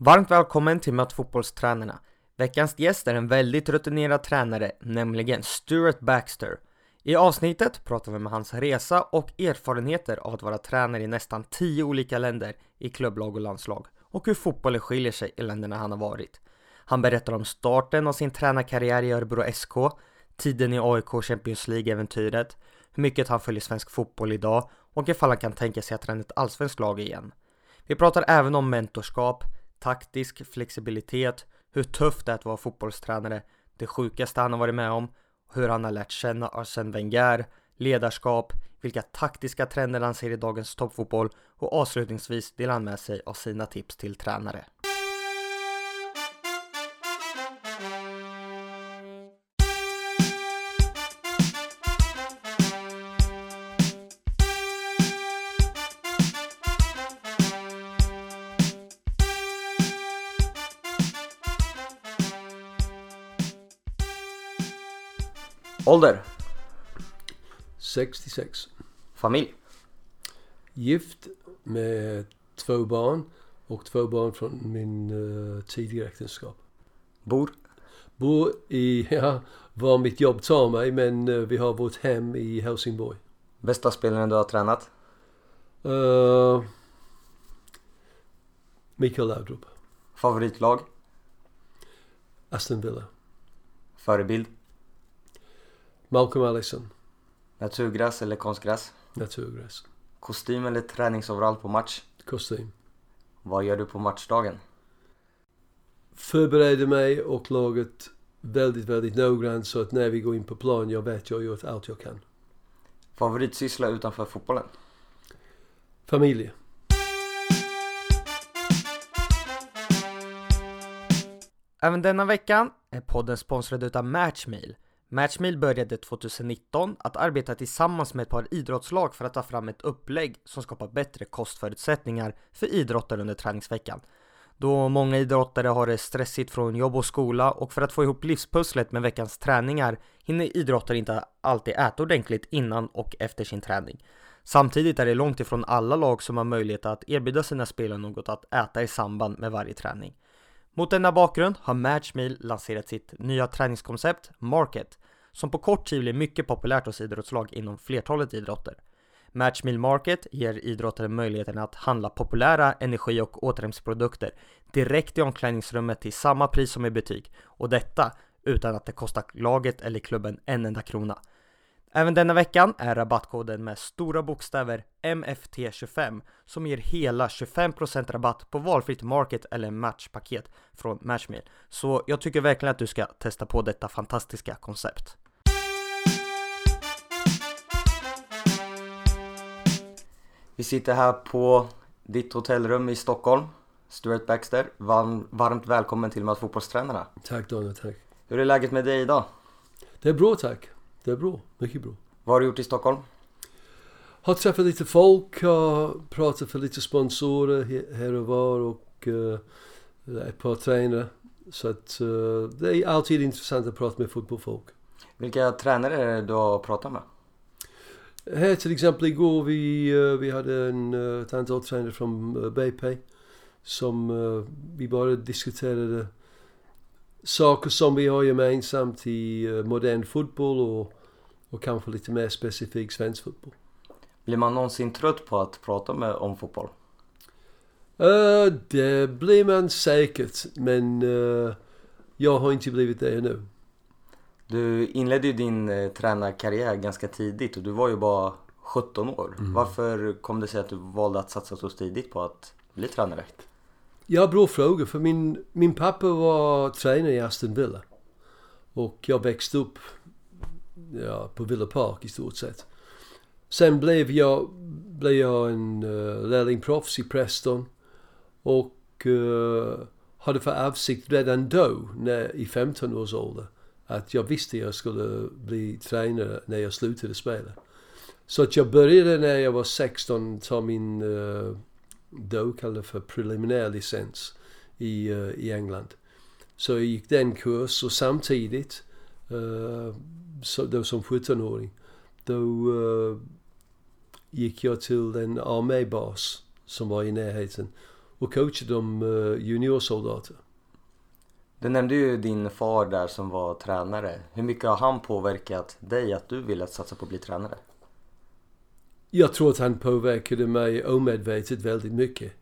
Varmt välkommen till Möt fotbollstränarna. Veckans gäst är en väldigt rutinerad tränare, nämligen Stuart Baxter. I avsnittet pratar vi med hans resa och erfarenheter av att vara tränare i nästan 10 olika länder i klubblag och landslag och hur fotbollen skiljer sig i länderna han har varit. Han berättar om starten av sin tränarkarriär i Örebro SK, tiden i AIK Champions League-äventyret, hur mycket han följer svensk fotboll idag och ifall han kan tänka sig att träna ett allsvenskt lag igen. Vi pratar även om mentorskap, taktisk flexibilitet, hur tufft det är att vara fotbollstränare, det sjukaste han har varit med om, hur han har lärt känna Arsène Wenger, ledarskap, vilka taktiska trender han ser i dagens toppfotboll och avslutningsvis delar han med sig av sina tips till tränare. Ålder? 66. Familj? Gift med två barn och två barn från min uh, tidigare äktenskap. Bor? Bor i, ja, var mitt jobb tar mig men uh, vi har vårt hem i Helsingborg. Bästa spelaren du har tränat? Uh, Mikael Laudrup. Favoritlag? Aston Villa. Förebild? Malcolm Allison. Naturgräs eller konstgräs? Naturgräs. Kostym eller träningsoverall på match? Kostym. Vad gör du på matchdagen? Förbereder mig och laget väldigt, väldigt noggrant så att när vi går in på plan jag vet jag har gjort allt jag kan. Favoritsyssla utanför fotbollen? Familj. Även denna veckan är podden sponsrad utav Matchmail. Matchmeal började 2019 att arbeta tillsammans med ett par idrottslag för att ta fram ett upplägg som skapar bättre kostförutsättningar för idrottare under träningsveckan. Då många idrottare har det stressigt från jobb och skola och för att få ihop livspusslet med veckans träningar hinner idrottare inte alltid äta ordentligt innan och efter sin träning. Samtidigt är det långt ifrån alla lag som har möjlighet att erbjuda sina spelare något att äta i samband med varje träning. Mot denna bakgrund har Matchmeal lanserat sitt nya träningskoncept Market som på kort tid blir mycket populärt hos idrottslag inom flertalet idrotter. Matchmeal Market ger idrottare möjligheten att handla populära energi och återhämtningsprodukter direkt i omklädningsrummet till samma pris som i butik och detta utan att det kostar laget eller klubben en enda krona. Även denna veckan är rabattkoden med stora bokstäver MFT25 som ger hela 25% rabatt på valfritt market eller matchpaket från Matchmeal. Så jag tycker verkligen att du ska testa på detta fantastiska koncept. Vi sitter här på ditt hotellrum i Stockholm. Stuart Baxter, varmt välkommen till Möt fotbollstränarna. Tack Daniel, tack. Hur är läget med dig idag? Det är bra tack. Det är bra, mycket bra. Vad har du gjort i Stockholm? Har träffat lite folk, har pratat för lite sponsorer här och var och uh, ett par tränare. Så att uh, det är alltid intressant att prata med fotbollsfolk. Vilka tränare är det du har pratat med? Här till exempel igår vi, uh, vi hade en, ett antal tränare från BP som vi bara diskuterade saker som vi har gemensamt i modern fotboll och och kanske lite mer specifik svensk fotboll. Blir man någonsin trött på att prata med om fotboll? Uh, det blir man säkert, men uh, jag har inte blivit det ännu. Du inledde ju din uh, tränarkarriär ganska tidigt och du var ju bara 17 år. Mm. Varför kom det sig att du valde att satsa så tidigt på att bli tränare? Ja, bra fråga. För min, min pappa var tränare i Aston Villa. Och jag växte upp ja, på Villa Park i stort sett. Sen blev jag, blev jag en eh, uh, lärlingproffs i Preston och uh, hade för avsikt redan då, när, i 15 års ålder, att jag visste jag skulle bli tränare när jag slutade spela. Så att jag började när jag var 16 ta min, uh, då kallade för preliminär licens i, uh, i England. Så jag gick den kurs och samtidigt uh, så, då som 17-åring, då uh, gick jag till en armébas som var i närheten och coachade uh, juniorsoldater. Du nämnde ju din far där som var tränare. Hur mycket har han påverkat dig att du ville satsa på att bli tränare? Jag tror att han påverkade mig omedvetet väldigt mycket.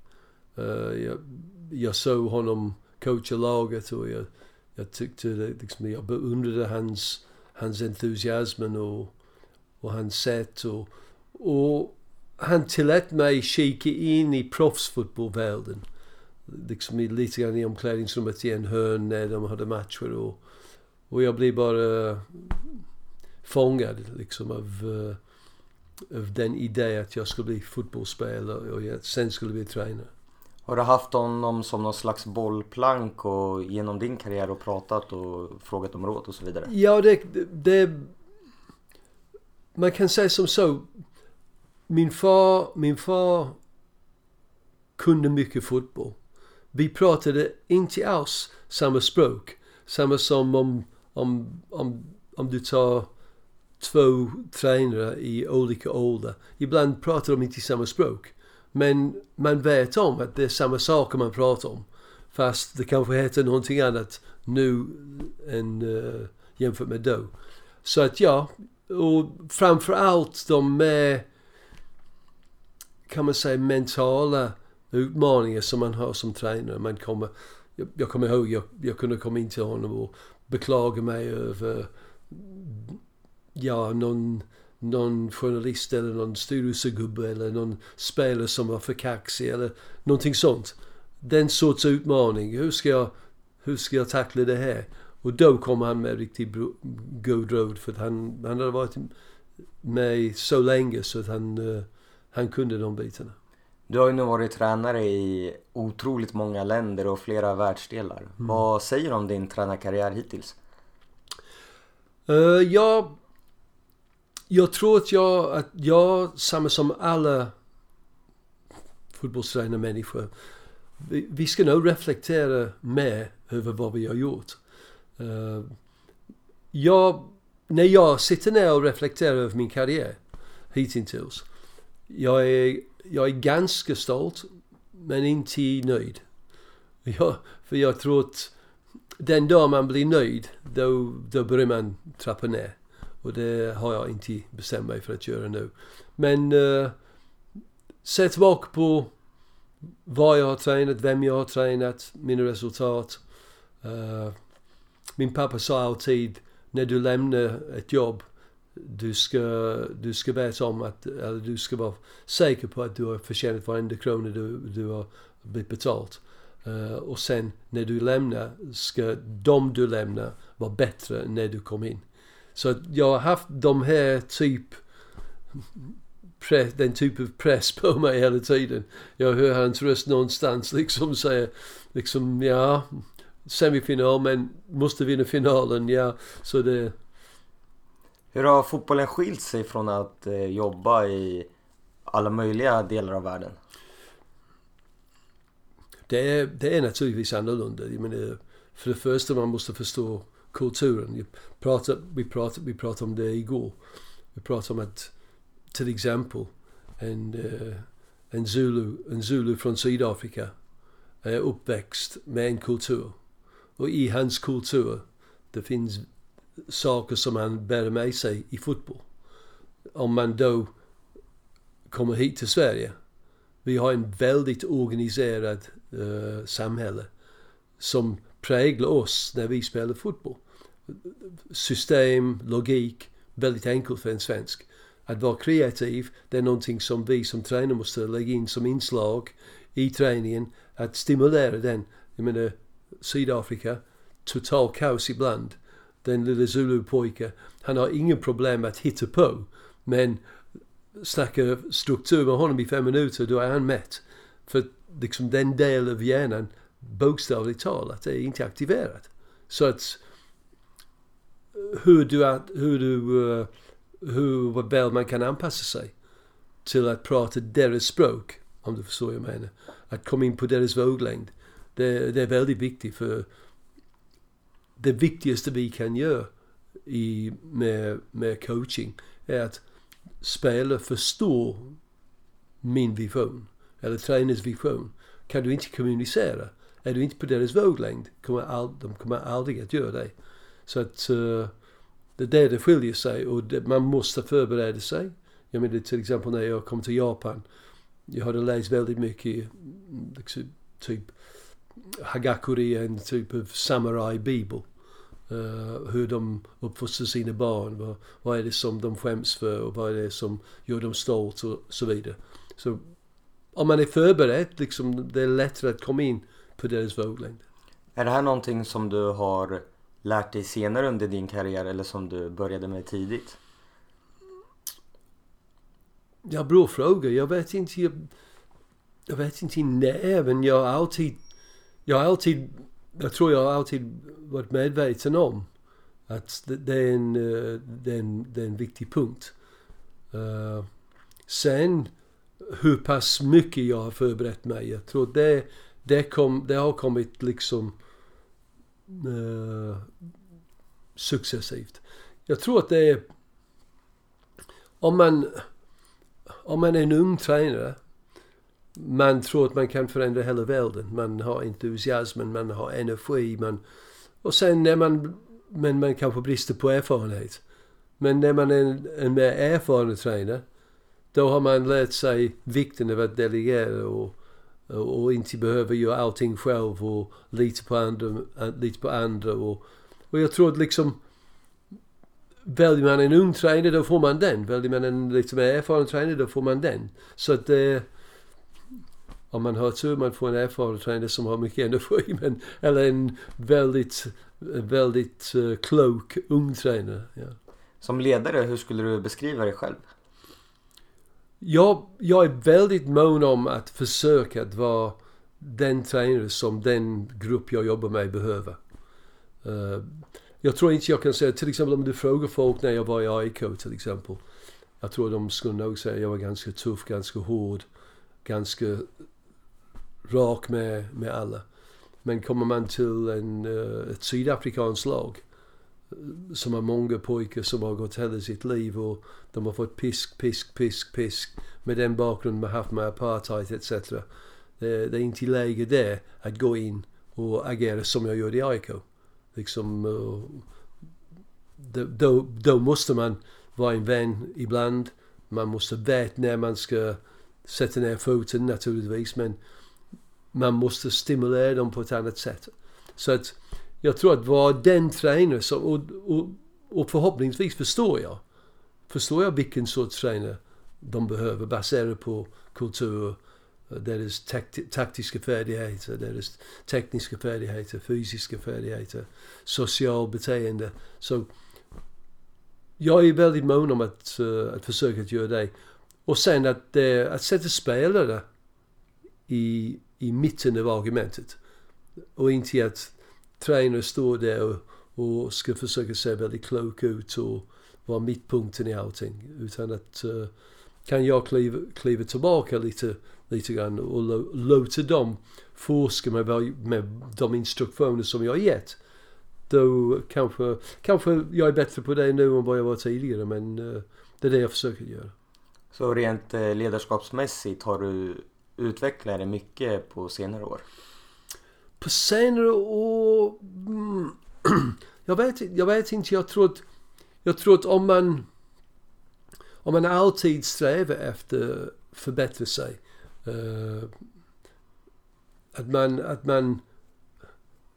Uh, jag, jag såg honom coacha laget och jag, jag tyckte liksom, jag beundrade hans, hans entusiasm och, och hans sätt och, och han tillät mig kika in i proffsfotbollvärlden. Liksom lite grann i omklädningsrummet i en hörn när de hade matcher och, och jag blev bara fångad liksom av, uh, av den idén att jag skulle bli fotbollsspelare och jag sen skulle bli tränare. Har du haft honom som någon slags bollplank och genom din karriär och pratat och frågat om råd och så vidare? Ja, det, det... Man kan säga som så. Min far, min far kunde mycket fotboll. Vi pratade inte alls samma språk. Samma som om, om, om, om du tar två tränare i olika ålder. Ibland pratar de inte samma språk. Men man vet om att det är samma saker man pratar om. Fast det kanske heter någonting annat nu än uh, jämfört med då. Så att ja, och framförallt de mer kan man säga, mentala utmaningar som man har som tränare. Man kommer, jag, jag kommer ihåg, jag, jag kunde komma in till honom och beklaga mig över, ja, någon någon journalist eller någon styrelsegubbe eller någon spelare som var för kaxig eller någonting sånt. Den sorts utmaning. Hur ska jag, hur ska jag tackla det här? Och då kom han med riktigt god råd för att han, han hade varit med så länge så att han, uh, han kunde de bitarna. Du har ju nu varit tränare i otroligt många länder och flera världsdelar. Mm. Vad säger du om din tränarkarriär hittills? Uh, jag jag tror att jag, att jag, samma som alla fotbollstränare människor, vi, vi, ska nog reflektera mer över vad vi har gjort. Uh, jag, när jag sitter ner och reflekterar över min karriär hittills, jag är, jag är ganska stolt men inte nöjd. Jag, för jag tror att den dag man blir nöjd, då, då börjar man trappa ner. Och det har jag inte bestämt mig för att göra nu. Men uh, se tillbaka på vad jag har tränat, vem jag har tränat, mina resultat. Uh, min pappa sa alltid, när du lämnar ett jobb, du ska, du ska veta om att, eller du ska vara säker på att du har förtjänat varenda krona du, du har blivit betalt. Uh, eh, och sen när du lämnar, ska de du lämnar vara bättre när du kom in. Så jag har haft de här typ den typ av press på mig hela tiden. Jag hör hans röst någonstans liksom säga liksom ja semifinal men måste vinna finalen ja så det Hur har fotbollen skilt sig från att eh, jobba i alla möjliga delar av världen? Det är, det är naturligtvis annorlunda. Jag menar, för det första man måste förstå kulturen. Vi pratade, vi, pratade, vi pratade om det igår. Vi pratade om att till exempel en, uh, en, Zulu, en Zulu från Sydafrika är uppväxt med en kultur. Och i hans kultur det finns saker som han bär med sig i fotboll. Om man då kommer hit till Sverige. Vi har en väldigt organiserad uh, samhälle som präglar oss när vi spelar fotboll system, logik, väldigt enkelt för en svensk. Att vara kreativ, det är någonting som vi som tränare måste lägga in som inslag i träningen. Att stimulera den. Jag menar, Sydafrika, total kaos ibland. Den lilla zulu-pojken, han har inga problem att hitta på. Men snacka struktur med honom i fem minuter, då är han mätt. För liksom den delen av hjärnan, bokstavligt talat, är inte aktiverad. Så att hur du, hur du, eh, hur väl man kan anpassa sig till att prata deras språk, om du förstår vad jag menar. Att komma in på deras våglängd. Det, det är väldigt viktigt för det viktigaste vi kan göra i, med, med coaching är att spelare förstår min vision, eller tränarens vision. kan du inte kommunicera. Är du inte på deras våglängd, kommer all, de kommer aldrig att göra det. Så att uh, det är där det skiljer sig och det, man måste förbereda sig. Jag menar till exempel när jag kom till Japan. Jag hade läst väldigt mycket, mm, liksom, typ hagakuri, en typ av samurai-bibel. Uh, eh, hur de uppfostrar sina barn. Vad, vad är det som de skäms för och vad är det som gör dem stolt och så vidare. Så om man är förberedd, liksom, det är lättare att komma in på deras våglängd. Är det här någonting som du har lärt dig senare under din karriär eller som du började med tidigt? Ja, bra fråga. Jag vet inte. Jag, jag vet inte när, men jag har alltid... Jag har alltid... Jag tror jag har alltid varit medveten om att det, är, en, eh, det, är en, det är en viktig punkt. Uh, sen hur pass mycket jag har förberett mig. Jag tror det, det, kom, det har kommit liksom eh, successivt. Jag tror att det är... Om man, om man är en ung tränare man tror att man kan förändra hela världen. Man har entusiasmen, man har energi. Man, och sen när man, men man kanske brister på erfarenhet. Men när man är en, en mer erfaren tränare, då har man lärt sig vikten av att delegera och, Eh, och, inte behöver göra allting själv och lita på andra. Eh, lita på andra och, och jag tror att liksom Väljer man en ung tränare då får man den. Väljer man en lite mer erfaren tränare då får man den. Så att det om man har tur man får en erfaren tränare som har mycket energi. Men, eller en väldigt, väldigt uh, klok ung tränare. Ja. Som ledare, hur skulle du beskriva dig själv? Jag, jag är väldigt mån om att försöka att vara den tränare som den grupp jag jobbar med behöver. Uh, jag tror inte jag kan säga, till exempel om du frågar folk när jag var i AIK till exempel. Jag tror de skulle nog säga att jag var ganska tuff, ganska hård, ganska rak med, med alla. Men kommer man till en, uh, ett sydafrikanskt lag som har många pojkar som har gått hela sitt liv och de har fått pisk, pisk, pisk, pisk med den bakgrund man haft med apartheid etc. Det, det är inte läge där att gå in och agera som jag gjorde i AIK. Liksom, eh, då, då måste man vara en vän ibland. Man måste veta när man ska sätta ner foten naturligtvis men man måste stimulera dem på ett annat sätt. Så att jag tror att vara den tränare som, och, och, och förhoppningsvis förstår jag, förstår jag vilken sorts tränare de behöver baserat på kultur, deras taktiska färdigheter, deras tekniska färdigheter, fysiska färdigheter, social beteende. Så jag är väldigt mån om att, uh, att försöka att göra det. Och sen att, eh, att sätta spelare i i mitten av argumentet. Och inte att tränare står där och, och ska försöka se väldigt klok ut och vara mittpunkten i allting. Utan att uh, kan jag kliva, kliva tillbaka lite, lite grann och låta dem forska med, med de instruktioner som jag har gett. Då kanske, kanske jag är bättre på det nu än vad jag var tidigare men uh, det är det jag försöker göra. Så rent eh, ledarskapsmässigt har du utvecklat dig mycket på senare år? På senare mm. år... Jag, vet, jag vet inte. Jag tror att, jag tror att om man... Om man alltid strävar efter att förbättra sig. Uh, att man, att man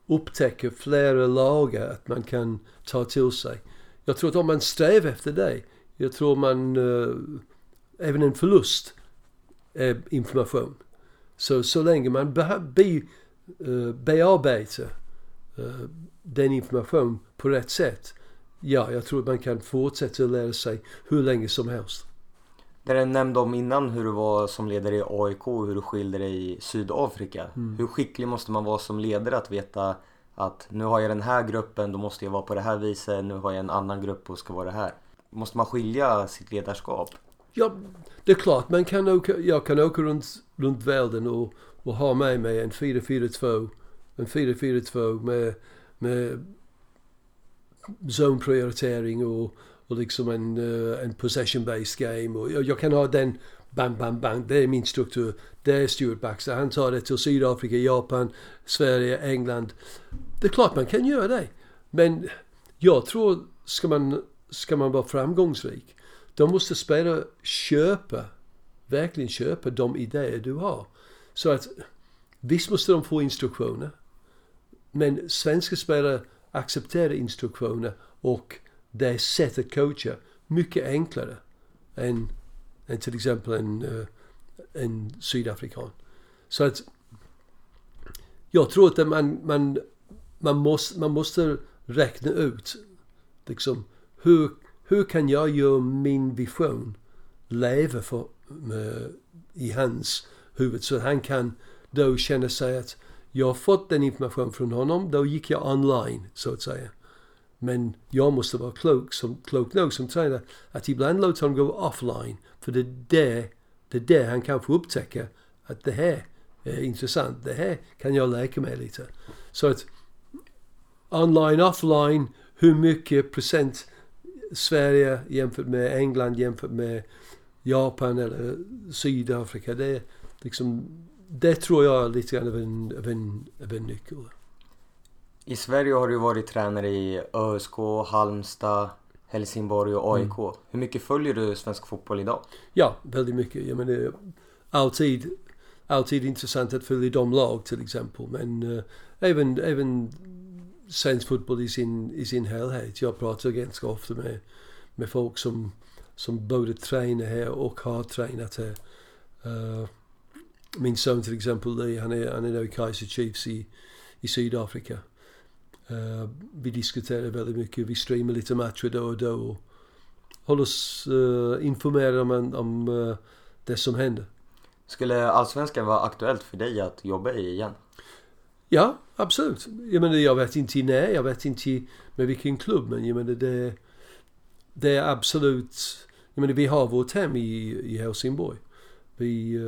upptäcker flera lagar att man kan ta till sig. Jag tror att om man strävar efter det, jag tror man, uh, även en förlust är information. Så, så länge man be, be, uh, bearbetar uh, den information på rätt sätt, ja, jag tror att man kan fortsätta lära sig hur länge som helst. Det du nämnde om innan hur du var som ledare i AIK och hur du skilde dig i Sydafrika. Mm. Hur skicklig måste man vara som ledare att veta att nu har jag den här gruppen, då måste jag vara på det här viset. Nu har jag en annan grupp och ska vara det här. Måste man skilja sitt ledarskap? Ja, det är klart. Man kan åka, jag kan åka runt, runt världen och, och ha med mig en 4-4-2. En 442 med, med zonprioritering och, och liksom en, uh, en possession-based game. Och jag, jag, kan ha den bang, bang, bang. Det är min struktur. Det är Stuart Baxter. Han tar det till Sydafrika, Japan, Sverige, England. Det är klart man kan göra det. Men jag tror, ska man, ska man vara framgångsrik, då måste spelare köpa, verkligen köpa de idéer du har. Så att visst måste de få instruktioner. Men svenska spelare accepterar instruktioner och det sätt att coacha mycket enklare än, än till exempel en, eh, en sydafrikan. Så att jag tror att man, man, man, måste, man måste räkna ut liksom, hur, hur kan jag göra min vision leva för, med, i hans huvudet. så att han kan då känna sig att jag har fått den information från honom, då gick jag online så att säga. Men jag måste vara klok, som, klok nog som tränare att ibland låta honom gå offline. För det är det, det är det han kan få upptäcka att det här är intressant. Det här kan jag leka med lite. Så att online, offline, hur mycket procent Sverige jämfört med England jämfört med Japan eller Sydafrika. Det, liksom, det tror jag är lite grann av en, av en, av en nyckel. I Sverige har du varit tränare i ÖSK, Halmstad, Helsingborg och AIK. Mm. Hur mycket följer du svensk fotboll idag? Ja, väldigt mycket. Jag menar, alltid, alltid intressant att följa de lag till exempel. Men uh, även, även svensk fotboll i sin, i sin helhet. Jag pratar ganska ofta med, med folk som, som både tränar här och har tränat här. Uh, min son till exempel, han är, han är i Kaiser Chiefs i, i Sydafrika. Uh, vi diskuterar väldigt mycket, vi streamar lite matcher då och då och håller oss uh, informerade om, om uh, det som händer. Skulle Allsvenskan vara aktuellt för dig att jobba i igen? Ja, absolut. Jag menar, jag vet inte när, jag vet inte med vilken klubb, men jag menar det, det är absolut... Jag menar, vi har vårt hem i, i Helsingborg. Vi,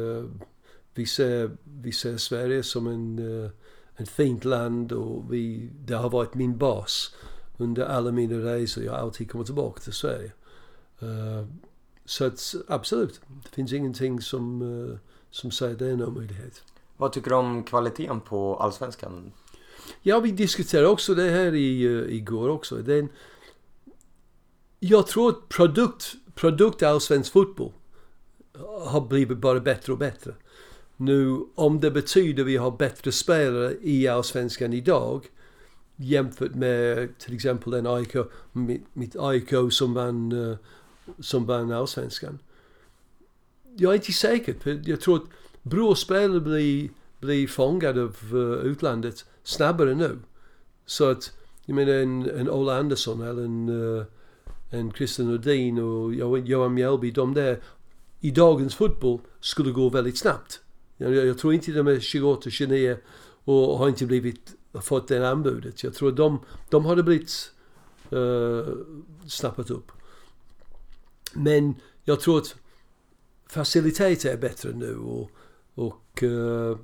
vi, ser, vi ser Sverige som en, uh, ett fint land och vi, det har varit min bas under alla mina resor. Jag har alltid kommit tillbaka till Sverige. Uh, så att, absolut, det finns ingenting som, uh, som säger det är en omöjlighet. Vad tycker du om kvaliteten på Allsvenskan? Ja, vi diskuterade också det här i, igår också. Den, jag tror att produkt, produkt allsvensk fotboll har blivit bara bättre och bättre. Nu, om det betyder vi har bättre spelare i Allsvenskan idag jämfört med till exempel den AIK, mitt, mitt AIK som vann, eh, som vann Allsvenskan. Jag är inte säker, för jag tror att bra spelare blir, blir fångade av eh, utlandet snabbare nu. Så att, jag menar en, en Ola Andersson eller en, eh, en Christian Nordin och Johan Mjällby, de där i dagens fotboll skulle gå väldigt snabbt. Jag, jag tror inte de är 28, 29 och har inte blivit, fått det anbudet. Jag tror att de, de hade blivit uh, snappat upp. Men jag tror att faciliteter är bättre nu och, och uh,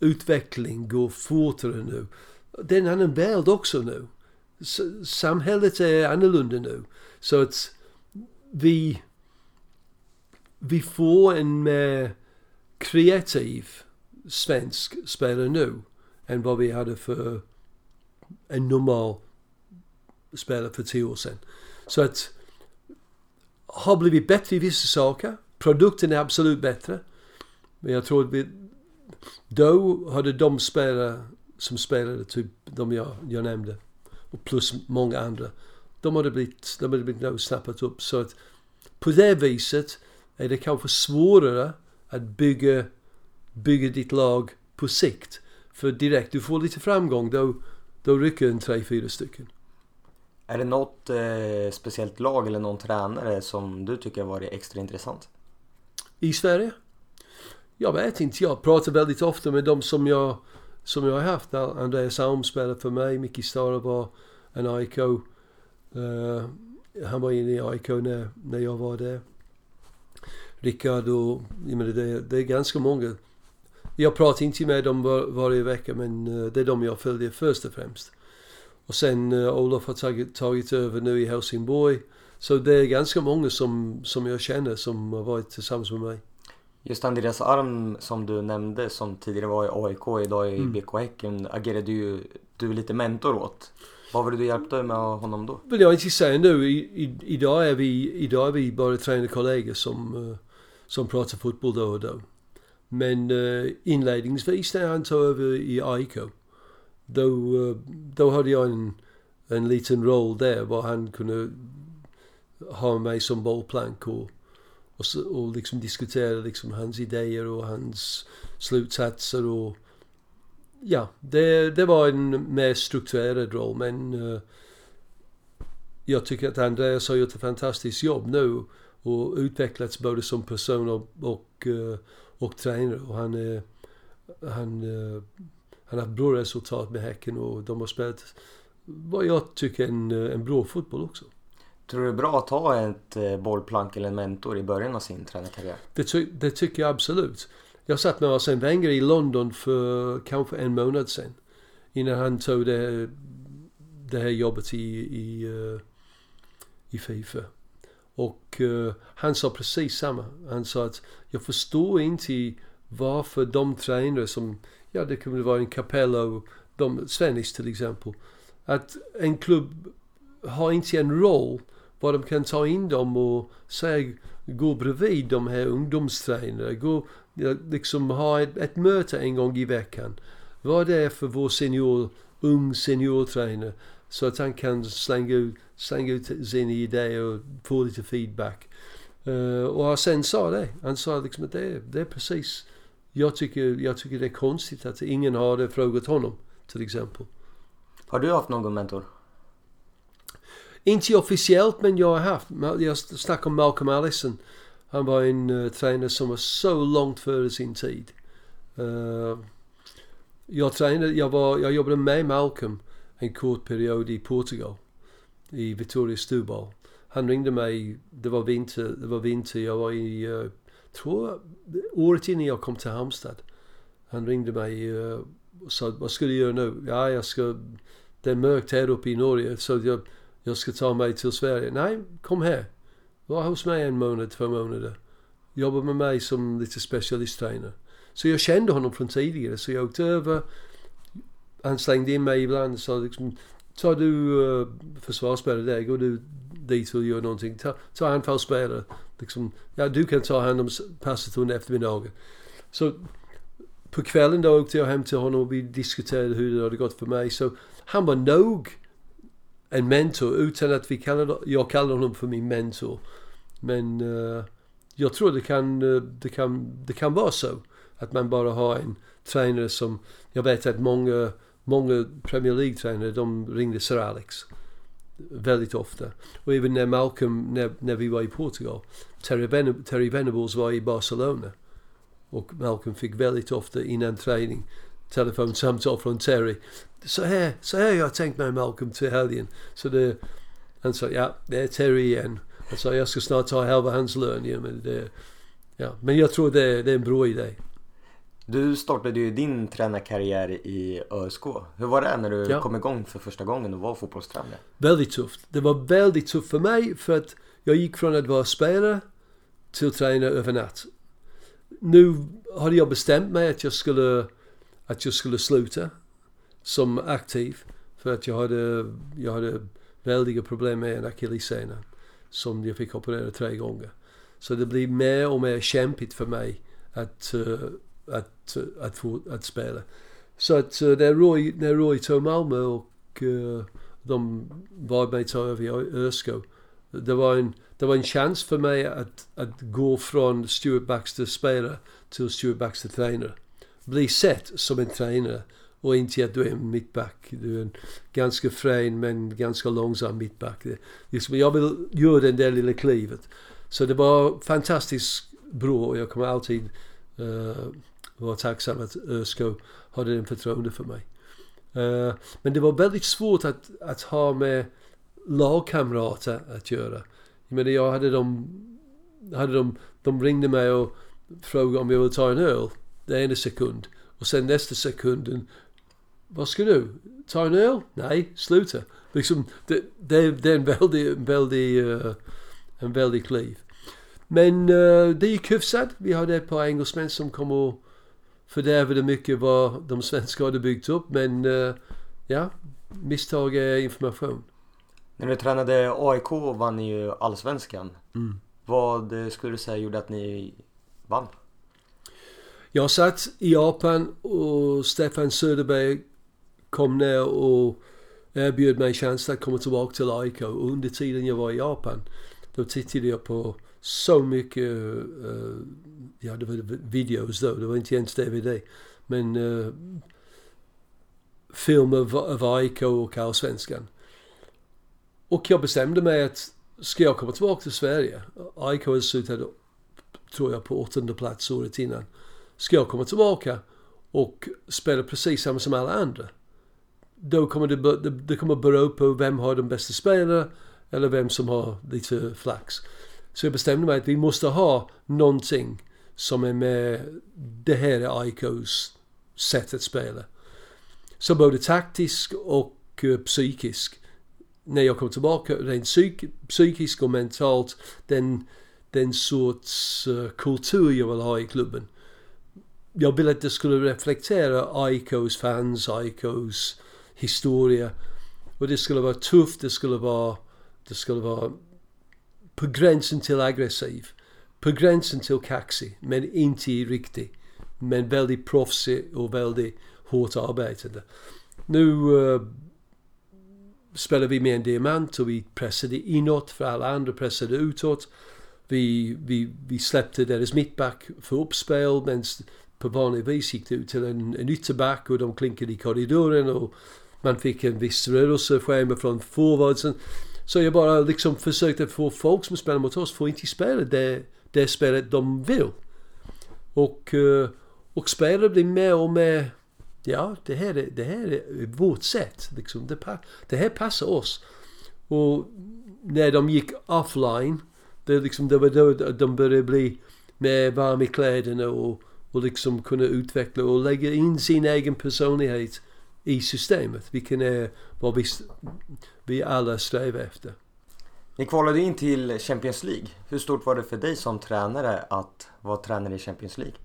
utveckling går fortare nu. Det är en annan värld också nu. Samhället är annorlunda nu. Så att vi, vi får en mer kreativ svensk spelare nu än vad vi hade för en normal spelare för tio år sedan. Så att har blivit bättre i vissa saker. Produkten är absolut bättre. Men jag tror att vi, då hade de spelare som spelade, typ de jag, jag nämnde, och plus många andra, de hade blivit, de hade blivit snappat upp. Så att på det viset är det kanske svårare att bygga, bygga ditt lag på sikt. För direkt du får lite framgång då, då rycker en tre, fyra stycken. Är det något eh, speciellt lag eller någon tränare som du tycker har varit extra intressant? I Sverige? Jag vet inte. Jag pratar väldigt ofta med de som jag, som jag har haft. Andreas Alm spelade för mig. Micke Stara var en AIK. Uh, eh, han var inne i AIK när, när jag var där. Rickard och, jag menar, det, det är ganska många. Jag pratar inte med dem var, varje vecka men uh, det är de jag följer först och främst. Och sen uh, Olof har tagit, tagit över nu i Helsingborg Så det är ganska många som, som jag känner som har varit tillsammans med mig. Just Andreas Arm som du nämnde som tidigare var i AIK, idag i Mm. BK Häcken, agerade ju du lite mentor åt. Vad var det du hjälpte med honom då? vill jag inte säga nu. I, i, idag, är vi, idag är vi bara tränarkollegor som, eh, som pratar fotboll då och då. Men uh, inledningsvis när han tog över i AIK, då, eh, då hade jag en, en liten roll där var han kunde ha mig som bollplank och, och, så, och liksom diskutera liksom hans idéer och hans slutsatser och ja, det, det var en mer strukturerad roll men eh, jag tycker att Andreas har gjort ett fantastiskt jobb nu och utvecklats både som person och, och, eh, och tränare. Och han, är, han, eh, han har haft bra resultat med Häcken och de har spelat vad jag tycker en, eh, en bra fotboll också. Tror du det är bra att ha ett eh, bollplank eller en mentor i början av sin tränarkarriär? Det, ty, det tycker jag absolut. Jag satt med Arsene Wenger i London för kanske en månad sedan. Innan han tog det, det här jobbet i, i, eh, i Fifa. Och eh, han sa precis samma. Han sa att jag förstår inte varför de tränare som, ja det kunde vara en Capello, de, Svennis till exempel. Att en klubb har inte en roll var de kan ta in dem och säga gå bredvid de här ungdomstränarna. Gå, liksom ha ett, ett möte en gång i veckan. Vad det är för vår senior, ung seniortränare. Så att han kan slänga ut, slänga ut sina idéer och få lite feedback. Uh, och sen sa det. Han sa liksom att det, är- det är precis. Jag tycker, jag tycker det är konstigt att ingen har frågat honom. Till exempel. Har du haft någon mentor? Inte officiellt men jag har haft. Jag snackar om Malcolm Allison. Han var en uh, tränare som var så långt före sin tid. Uh, jag tränade, jag, var, jag jobbade med Malcolm en kort period i Portugal. I Vitória Setúbal. Han ringde mig, det var vinter, det var vinter, jag var i, uh, tror året innan jag kom till Halmstad. Han ringde mig uh, och sa, vad ska du göra nu? Ja, jag ska, det är mörkt här uppe i Norge så jag, jag ska ta mig till Sverige. Nej, kom här. Var hos mig en månad, två månader. Jobba med mig som lite specialisttränare. Så jag kände honom från tidigare så jag åkte över. Han slängde in mig ibland och sa liksom Ta du uh, försvarsspelare där, går du dit och gör någonting. Ta, ta anfallsspelare. Liksom, ja, du kan ta hand om passet under eftermiddagen. Så på kvällen då åkte jag hem till honom och vi diskuterade hur det hade gått för mig. Så han var nog en mentor utan att vi kallade, jag kallade honom för min mentor. Men uh, jag tror det kan, eh, det, kan, det kan vara så. Att man bara har en tränare som, jag vet att många, många Premier League-tränare de ringde Sir Alex väldigt ofta. E. Och även när Malcolm, när, när vi var i Portugal, Terry, Benab Terry Venables var i Barcelona e, och Malcolm fick väldigt ofta innan träning telefonsamtal från Terry. Så här, så här jag tänkt mig Malcolm till helgen. Så det, han sa ja, det är Terry igen. Han sa jag ska snart ta halva hans lön. Ja, men, det, ja. men jag tror det, det är en bra idé. Du startade ju din tränarkarriär i ÖSK. Hur var det när du Ja. kom igång för första gången och var fotbollstränare? Väldigt tufft. Det var väldigt tufft för mig för att jag gick från att vara spelare till tränare över natt. Nu hade jag bestämt mig att jag skulle, att jag skulle sluta som aktiv för att jag hade, jag hade väldiga problem med en akillessena som jag fick operera tre gånger. Så det blir mer och mer kämpigt för mig att, eh, att, att, få, att spela. Så att när Roy, när Roy tog Malmö och uh, de bad mig ta över i ÖSK. Det var en, det var en chans för mig att, att gå från Stuart Baxter spelare till Stuart Baxter tränare. Bli sett som en tränare och inte att du är en mittback. Du är en ganska frän men ganska långsam mittback. Liksom, jag vill göra det där lilla klivet. Så det var fantastiskt bra och jag kommer alltid uh, var tacksam att eh, ÖSK hade den förtroende för mig. Eh, men det var väldigt svårt att, att ha med lagkamrater att göra. Jag menar, jag hade dem, hade dem, de ringde mig och frågade om jag ville ta en öl. Det ena sekund. Och sen nästa sekunden vad ska du? Ta en öl? Nej, sluta. Liksom, det, det, det är en väldig, väldig, uh, en väldig kliv. Men uh, det gick hyfsat. Vi hade ett par engelsmän som kom och fördärvade mycket vad de svenska hade byggt upp. Men uh, ja, misstag är information. När du tränade AIK vann ni ju Allsvenskan. Mm. Vad skulle du säga gjorde att ni vann? Jag satt i Japan och Stefan Söderberg kom ner och erbjöd mig chansen att komma tillbaka till AIK. Under tiden jag var i Japan då tittade jag på så mycket, uh, ja det var videos då, det var inte ens DVD. Men eh, uh, filmer av AIK och Allsvenskan. Och jag bestämde mig att ska jag komma tillbaka till Sverige, AIK hade slutat tror jag på åttonde plats året innan. Ska jag komma tillbaka och spela precis samma som alla andra. Då kommer det, det, det kommer bero på vem har de bästa spelarna eller vem som har lite flax. Så jag bestämde mig att vi måste ha någonting som är med det här är AIKs sätt att spela. Så både taktisk och eh, psykisk. När jag kom tillbaka, rent psyk, psykiskt och mentalt, den, den sorts eh, kultur jag vill ha i klubben. Jag ville att det skulle reflektera AIKs fans, AIKs historia. Och det skulle vara tufft, det skulle vara, det skulle vara på gränsen till aggressiv. På gränsen till kaxig, men inte riktigt. Men väldigt proffsig och väldigt hårt arbetande. Nu eh, uh, spelade vi med en diamant och vi pressade inåt för alla andra pressade utåt. Vi, vi, vi släppte deras mittback för uppspel men på vanlig vis gick det ut till en, en ytterback och de klinkade i korridoren och man fick en viss rörelseschema från forwardsen. Så jag bara liksom försökte få folk som spelar mot oss få inte spela det, det spelet de vill. Och, eh, och spelare blir mer och mer Ja, det här är, det här är vårt sätt. Liksom. Det, det här passar oss. Och när de gick offline, det, liksom, det var då de började bli mer varma i kläderna och, och liksom kunna utveckla och lägga in sin egen personlighet i systemet. Vilket är vad vi, vi alla strävar efter. Ni kvalade in till Champions League. Hur stort var det för dig som tränare att vara tränare i Champions League?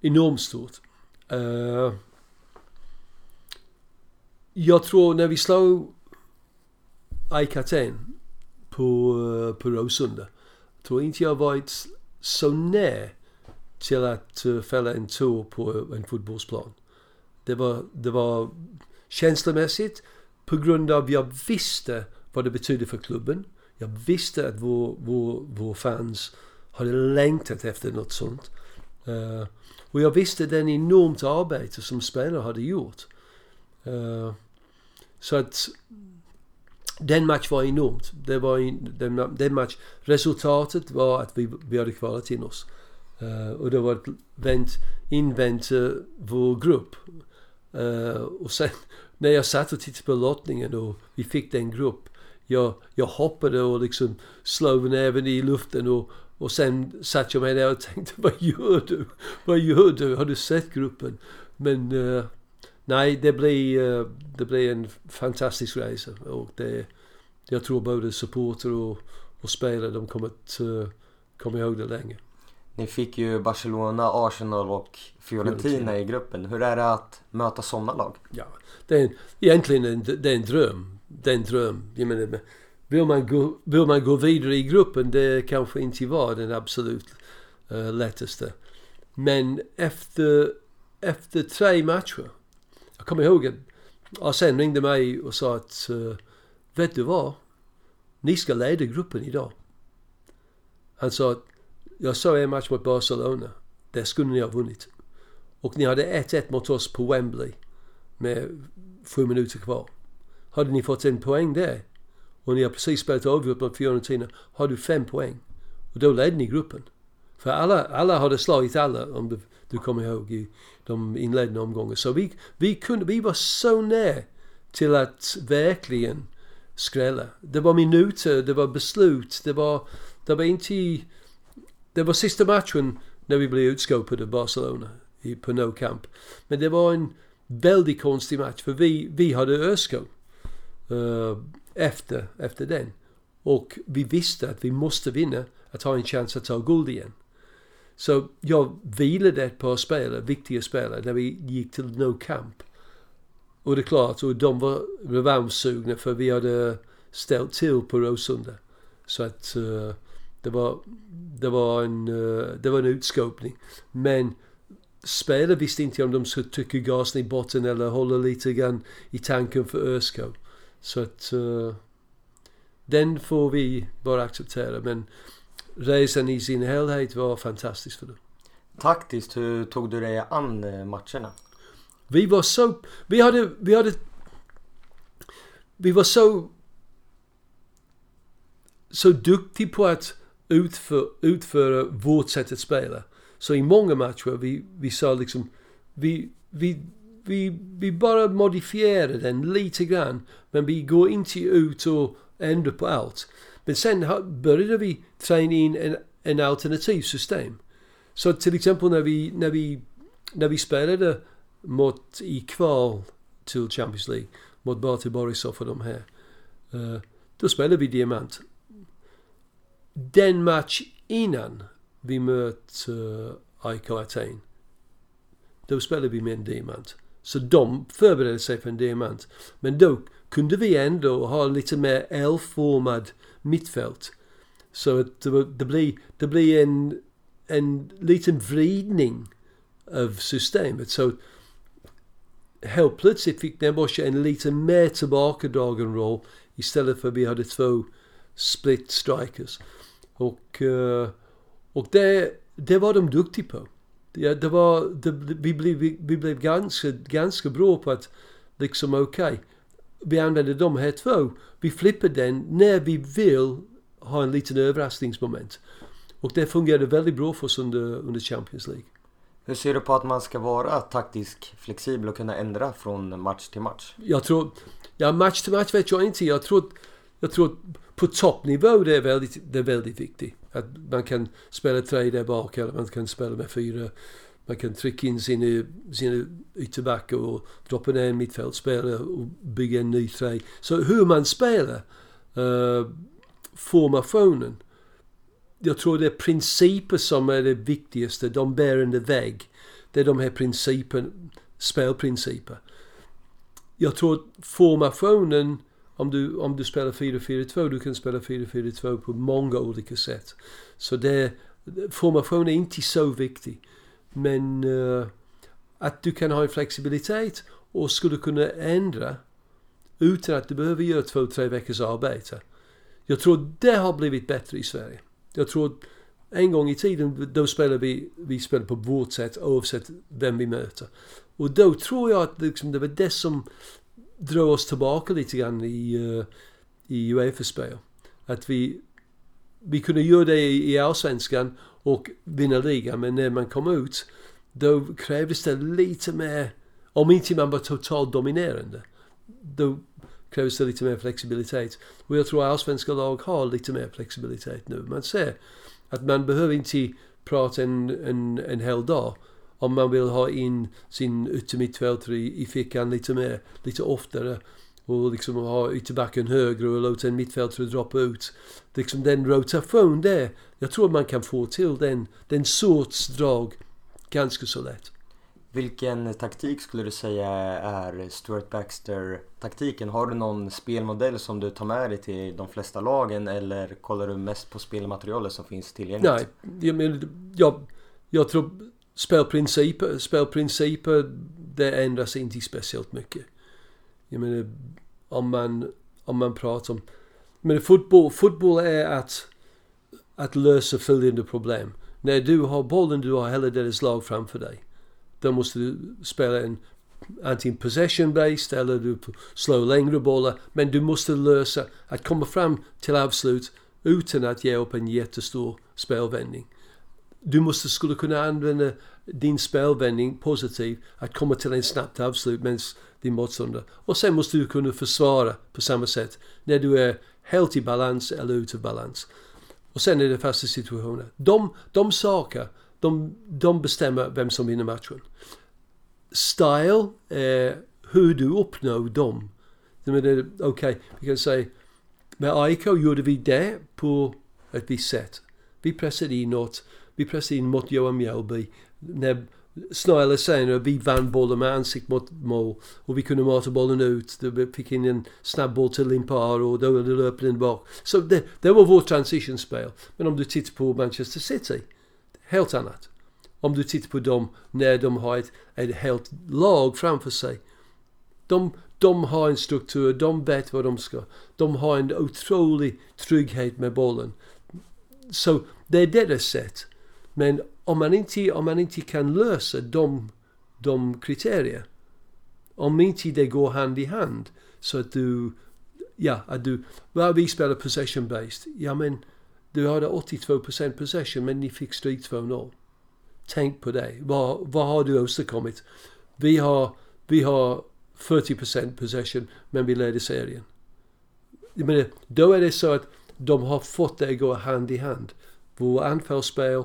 Enormt stort. Uh, jag tror när vi slog AIK Aten på, eh, på Råsunda. Tror inte jag varit så nära till att eh, fälla en tår på en fotbollsplan. Det var, det var känslomässigt på grund av jag visste vad det betydde för klubben. Jag visste att vår, vår, vår fans hade längtat efter något sånt. Uh, och jag visste den enormt arbete som spelare hade gjort. Uh, så att den match var enormt. Det var en, den, den match. Resultatet var att vi, vi hade kvalat in oss. Uh, och det var vänt, invänt uh, vår grupp. Uh, och sen när jag satt och tittade på lottningen och vi fick den grupp. Jag, jag hoppade och liksom slog näven i luften och, och sen satt jag mig där och tänkte, vad gör du? Vad gör du? Har du sett gruppen? Men uh, nej, det blir, uh, det blir en fantastisk resa. Och det, jag tror både supporter och, och spelare, de kommer att uh, komma ihåg det länge. Ni fick ju Barcelona, Arsenal och Fiorentina, Fiorentina. i gruppen. Hur är det att möta sådana lag? Ja, det är en, egentligen en, det är en dröm. Det är en dröm. Jag menar, vill man, gå, vill man gå vidare i gruppen, det kanske inte var den absolut uh, lättaste. Men efter, efter tre matcher, jag kommer ihåg att Arsene ringde mig och sa att uh, Vet du vad? Ni ska leda gruppen idag. Han sa att jag såg en match mot Barcelona. Där skulle ni ha vunnit. Och ni hade 1-1 mot oss på Wembley med sju minuter kvar. Hade ni fått en poäng där och ni har precis spelat avgjort mot Fiorentina har du fem poäng. Och då ledde ni gruppen. För alla, alla hade slagit alla om du, du kommer ihåg i de inledande omgångarna. Så vi, vi, kunde, vi var så nära till att verkligen skrälla. Det var minuter, det var beslut, det var, det var inte... Det var sista matchen när vi blev utskåpade av Barcelona på No Camp. Men det var en väldigt konstig match för vi, vi hade ÖSK Eh, efter, efter den. Och vi visste att vi måste vinna att ha en chans att ta guld igen. Så jag vilade ett par spelare, viktiga spelare, när vi gick till No Camp. Och det är klart, och de var revanschsugna för vi hade ställt till på Råsunda. Så att uh, det var, det var en, uh, det var en utskåpning. Men spelarna visste inte om de skulle trycka gasen i botten eller hålla lite grann i tanken för ÖSK. Så att uh, den får vi bara acceptera. Men resan i sin helhet var fantastisk för dem. Taktiskt, hur tog du dig an matcherna? Vi var så... Vi hade... Vi hade... Vi var så... Så duktiga på att utför, utföra vårt sätt att spela. Så i många matcher vi, vi sa liksom... Vi, vi, vi, vi bara modifierade den lite grann. Men vi går inte ut och ändrar på allt. Men sen började vi träna in en, en alternativ system. Så till exempel när vi, när vi, när vi spelade mot i kval till Champions League mot Bate Borisov och de här. Uh, då spelade vi diamant. Den match innan vi mötte uh, AIK Aten. Då spelade vi med en diamant. Så de förberedde sig för en diamant. Men då kunde vi ändå ha lite mer L-formad mittfält. Så att det, det, blir, det blir en, en liten vridning av systemet. Så helt plötsligt fick Nebosja en lite mer tillbakadragen roll istället för att vi hade två split strikers. Och, eh, och det, det var de duktiga på. Det, det var, det, vi, blev, vi, vi blev ganska, ganska bra på att liksom okej, okay, vi använde de här två. Vi flippar den när vi vill ha en liten överraskningsmoment. Och det fungerade väldigt bra för oss under, under Champions League. Hur ser du på att man ska vara taktisk flexibel och kunna ändra från match till match? Jag tror... Ja, match till match vet jag inte. Jag tror, jag tror på toppnivå det är väldigt, det är väldigt viktigt. Att man kan spela tre där bak eller man kan spela med fyra. Man kan trycka in sina, eh, sina ytterbackar och droppa ner en mittfältspelare och bygga en ny tre. Så hur man spelar uh, formationen jag tror det är principer som är det viktigaste, de bärande väg. Det är de här principerna, spelprinciper. Jag tror formationen, om du, om du spelar 4-4-2, du kan spela 4-4-2 på många olika sätt. Så det, formation är inte så viktig. Men uh, att du kan ha en flexibilitet och skulle kunna ändra utan att du behöver göra två, tre veckors arbete. Jag tror det har blivit bättre i Sverige. Jag tror att en gång i tiden då spelade vi, vi spelade på vårt sätt oavsett vem vi möter. Och då tror jag att liksom, det var det som drog oss tillbaka lite grann i, uh, i Uefa-spel. Att vi, vi kunde göra det i, i allsvenskan och vinna ligan men när man kom ut då krävdes det lite mer, om inte man var totalt dominerande, då krävs det lite mer flexibilitet. Och jag tror allsvenska lag har lite mer flexibilitet nu. Man ser att man behöver inte prata en, en, en hel dag om man vill ha in sin yttermittfältare i, fickan lite mer, lite oftare och liksom ha ytterbacken högre och låta en mittfältare droppa ut. Liksom den rotation där, jag tror man kan få till den, den sorts drag ganska så lätt. Vilken taktik skulle du säga är Stuart Baxter-taktiken? Har du någon spelmodell som du tar med dig till de flesta lagen eller kollar du mest på spelmaterialet som finns tillgängligt? Nej, jag, menar, jag, jag tror spelprinciper, spelprinciper det ändras inte speciellt mycket. Jag menar, om man, om man pratar om... Men fotboll, fotboll är att, att lösa följande problem. När du har bollen, du har hela deras lag framför dig. Då måste du spela en antingen possession-based eller du slår längre bollar. Men du måste lösa att komma fram till avslut utan att ge upp en jättestor spelvändning. Du måste skulle kunna använda din spelvändning positivt att komma till en snabbt avslut med din motståndare. Och sen måste du kunna försvara på samma sätt när du är helt i balans eller ute balans. Och sen är det fasta situationer. De, de saker de, de bestämmer vem som vinner matchen. style är hur du uppnår dem. Okej, okay, vi kan säga med AIK gjorde vi det på ett visst sätt. Vi pressade inåt, vi pressade in mot Johan Mjällby. När, snarare eller senare, vi vann bollen med ansikt mot mål och vi kunde mata bollen ut. Vi fick in en snabb boll till Limpar och då löp den bak. Så det, det var vårt transitionspel. Men om du tittar på Manchester City, helt annat. Om du tittar på dem när de har ett, ett helt lag framför sig. De, de har en struktur, de vet vad de ska. De har en otrolig trygghet med bollen. Så det är deras sätt. Men om man inte, om man inte kan lösa de, de kriterier, om inte det går hand i hand, så att du, ja, att du, well, vi spelar possession based, ja men du hade 82% possession men ni fick stryk 2-0. Tänk på det. Vad, vad har du åstadkommit? Vi har, vi har 40% possession men vi leder serien. Jag menar, då är det så att de har fått det att gå hand i hand. Vår anfallsspel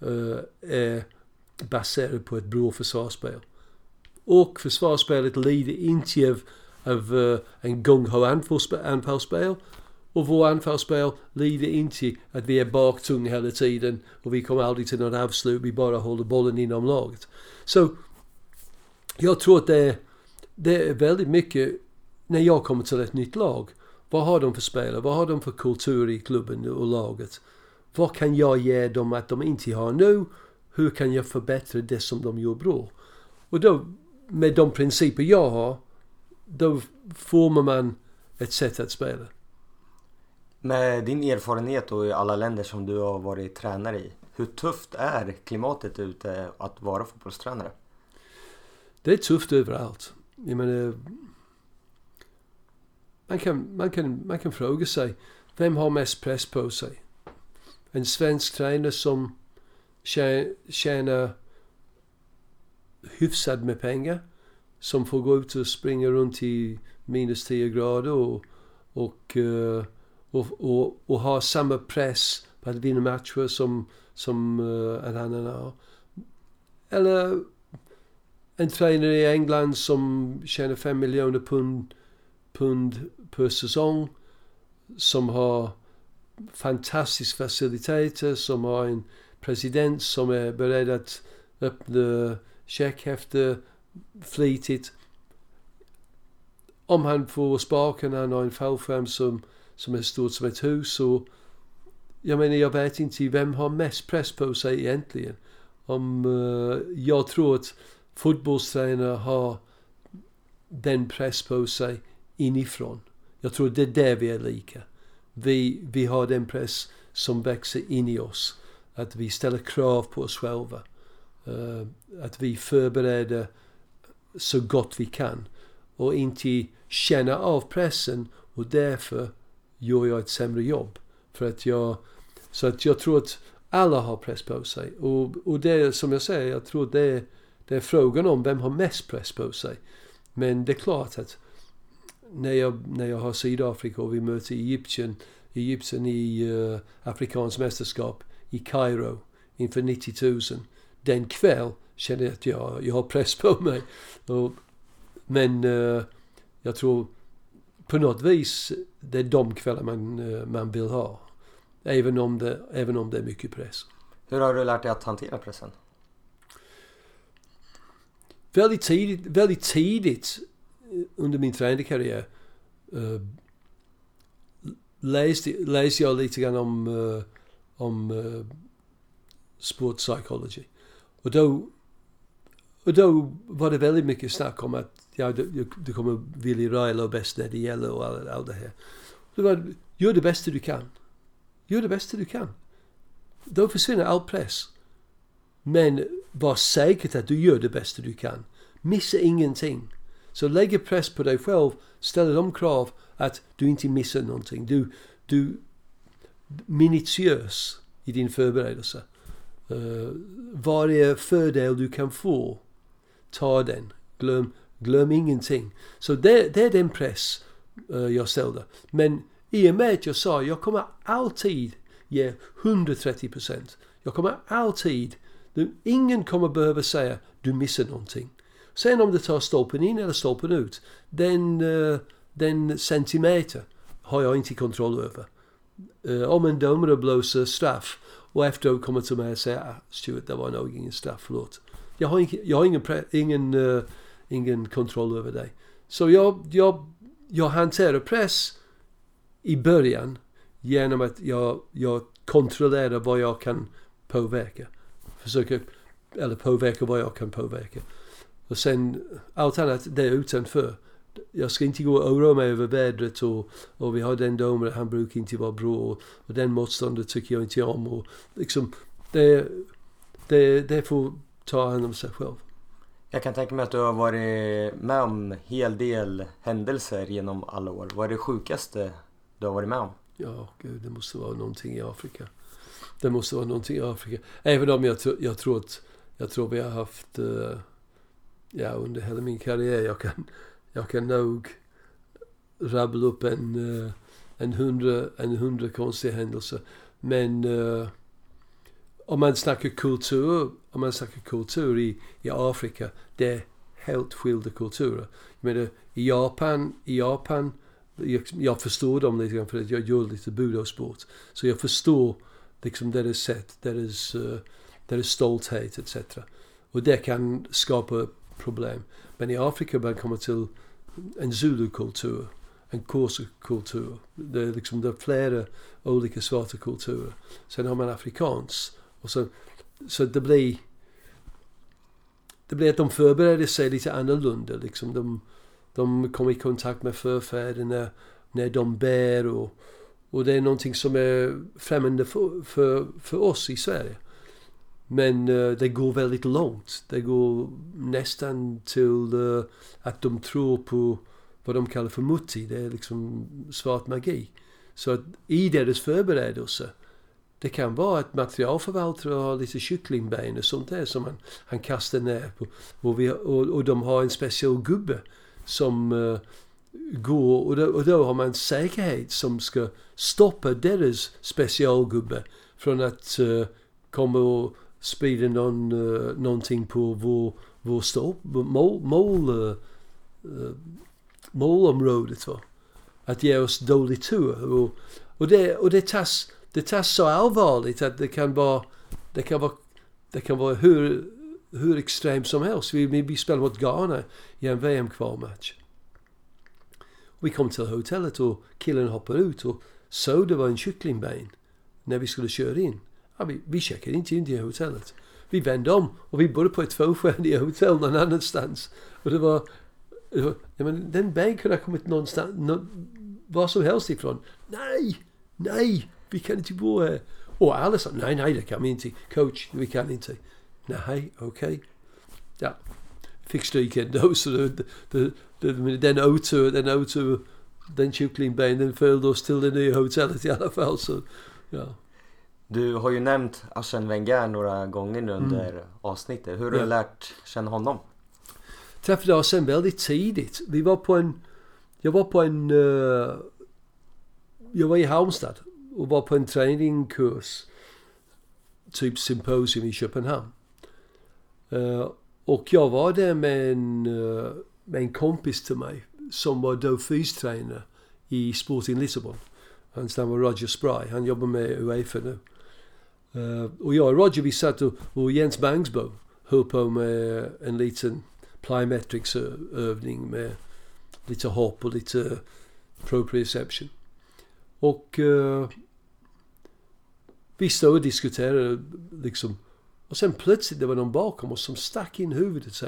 Eh, är baserat på ett bra försvarsspel. Och försvarsspelet lider inte av, av uh, en gung-ho anfallsspel. Och vår anfallsspel lider inte att vi är baktunga hela tiden och vi kommer aldrig till något avslut. Vi bara håller bollen inom laget. Så jag tror att det är, det är väldigt mycket när jag kommer till ett nytt lag. Vad har de för spelare? Vad har de för kultur i klubben och laget? Vad kan jag ge dem att de inte har nu? Hur kan jag förbättra det som de gör bra? Och då, med de principer jag har, då formar man ett sätt att spela. Med din erfarenhet och i alla länder som du har varit tränare i, hur tufft är klimatet ute att vara fotbollstränare? Det är tufft överallt. Jag menar, man kan, man, kan, man kan fråga sig, vem har mest press på sig? En svensk tränare som tjänar hyfsat med pengar, som får gå ut och springa runt i minus 10 grader och, och, eh, och, och, och ha samma press på att vinna matcher som, som en annan har. Eller en tränare i England som tjänar 5 miljoner pund, pund per säsong. Som har fantastiska faciliteter, som har en president som är beredd att öppna checkhäfte flitigt. Om han får sparken, han har en fallskärm som, som är stort som ett hus. Och jag menar, jag vet inte vem har mest press på sig egentligen. Om, uh, jag tror att fotbollstränare har den press på sig inifrån. Jag tror det är där vi är lika. Vi, vi har den press som växer in i oss. Att vi ställer krav på oss själva. Uh, att vi förbereder så gott vi kan. Och inte känner av pressen och därför gör jag ett sämre jobb. För att jag, så att jag tror att alla har press på sig. Och, och det är som jag säger, jag tror det är, det är frågan om vem har mest press på sig. Men det är klart att när jag, när jag har Sydafrika och vi möter Egypten, Egypten i uh, afrikanskt mästerskap i Kairo inför 90 000. Den kväll känner jag att jag, jag har press på mig. Och, men uh, jag tror på något vis det är de kvällar man, uh, man vill ha. Även om, det, även om det är mycket press. Hur har du lärt dig att hantera pressen? Väldigt tidigt, väldigt tidigt under min tränarkarriär uh, eh, läste, läste jag lite grann om, uh, om eh, uh, sportpsykologi. Och då, och då var det väldigt mycket snack om att ja, du, du kommer Willy Railo bäst när det gäller och allt, all det här. Det var, gör det bästa du kan. Gör det bästa du kan. Då försvinner all press. Men var säker att du gör det bästa du kan. Missa ingenting. Så lägg press på dig själv, ställ de krav att du inte missar någonting. Du, du minutiös i din förberedelse. Uh, varje fördel du kan få, ta den. Glöm, glöm ingenting. Så det, det är den press uh, jag ställde. Men i och med att jag sa jag kommer alltid ge 130 procent. Jag kommer alltid, ingen kommer behöva säga du missar någonting. Sen om det tar stolpen in eller stolpen ut, den, uh, den centimeter har jag inte kontroll över. Uh, om en domare blåser straff och efteråt kommer till mig och säger ah, Stuart, det var nog ingen straff, förlåt. Jag har, ingen, jag har ingen, ingen, uh, ingen kontroll över det. Så jag, jag, jag hanterar press i början genom att jag, jag kontrollerar vad jag kan påverka. Försöker, eller påverka vad jag kan påverka. Och sen allt annat det är utanför. Jag ska inte gå och oroa mig över vädret och, och vi har den domaren, han brukar inte vara bra och, och den motståndaren tycker jag inte om. Och liksom, det, det, det får ta hand om sig själv. Jag kan tänka mig att du har varit med om en hel del händelser genom alla år. Vad är det sjukaste du har varit med om? Ja, gud, det måste vara någonting i Afrika. Det måste vara någonting i Afrika. Även om jag, jag tror att jag tror vi har haft, uh, ja under hela min karriär, jag kan, jag kan nog rabbla upp en, eh, en, hundra, en hundra konstiga händelser. Men uh, om man snackar kultur, om man snackar kultur i, i Afrika, det är helt skilda kulturer. Jag menar, i Japan, i Japan jag, jag förstår dem lite grann för att jag gör lite budosport. Så jag förstår liksom deras sätt, deras, uh, deras stolthet etc. Och det kan skapa problem. Men i Afrika man kommer till en zulu-kultur, en korsa-kultur. Det är liksom det är flera olika svarta kulturer. Sen har man afrikans. Och så, så det blir det blir att de förbereder sig lite annorlunda. Liksom de, de kommer i kontakt med förfäderna när de bär och, och det är någonting som är främmande för, för, för oss i Sverige. Men uh, det går väldigt långt. Det går nästan till uh, att de tror på vad de kallar för mutti. Det är liksom svart magi. Så att i deras förberedelse det kan vara att materialförvaltare har lite kycklingben och sånt där som han, han kastar ner på. Och, vi, och, och de har en speciell gubbe som uh, går och då, och då har man säkerhet som ska stoppa deras specialgubbe från att uh, komma och sprida någon, uh, någonting på vår, vår stopp, mål, mål, uh, uh, målområdet. Va? Att ge oss dålig tur. Och, och, det, och det, tas, det tas så allvarligt att det kan vara, det kan vara, det kan vara hur, hur extremt som helst. Vi, vi spelade mot Ghana i en VM-kvalmatch. Vi kom till hotellet och killen hoppade ut och såg det var en kycklingben när vi skulle köra in. Ja, vi, vi checkade inte in till hotellet. Vi vände om och vi bodde på ett tvåstjärnigt hotell någon annanstans. Och det var... Det var men den ben kunde ha kommit någonstans, nå, var som helst ifrån. Nej! Nej! Vi kan inte bo här. Och alla sa nej, nej, det kan vi inte. Coach, vi kan inte. Nej, okej. Okay. Ja. Fick stryk ändå så det, det, det, den otur, den otur, den kycklingbenen följde oss till det nya hotellet i alla fall. Så, ja. Du har ju nämnt Arsene Wenger några gånger nu under mm. avsnittet. Hur har du lärt känna honom? Träffade Arsene väldigt tidigt. Vi var på en... Jag var på en... Uh, jag var i Halmstad och var på en trainingkurs. Typ symposium i Köpenhamn. Uh, och jag var där med en, uh, med en kompis till mig som var då fystränare i Sporting Lissabon. Hans namn var Roger Spry. Han jobbar med Uefa nu. Eh, och jag och Roger vi satt och, och Jens Bangsbo höll på med en liten plyometrics övning med lite hopp och lite proprioception. Och uh, vi stod och diskuterade liksom. Och sen plötsligt det var någon bakom oss som stack in huvudet och sa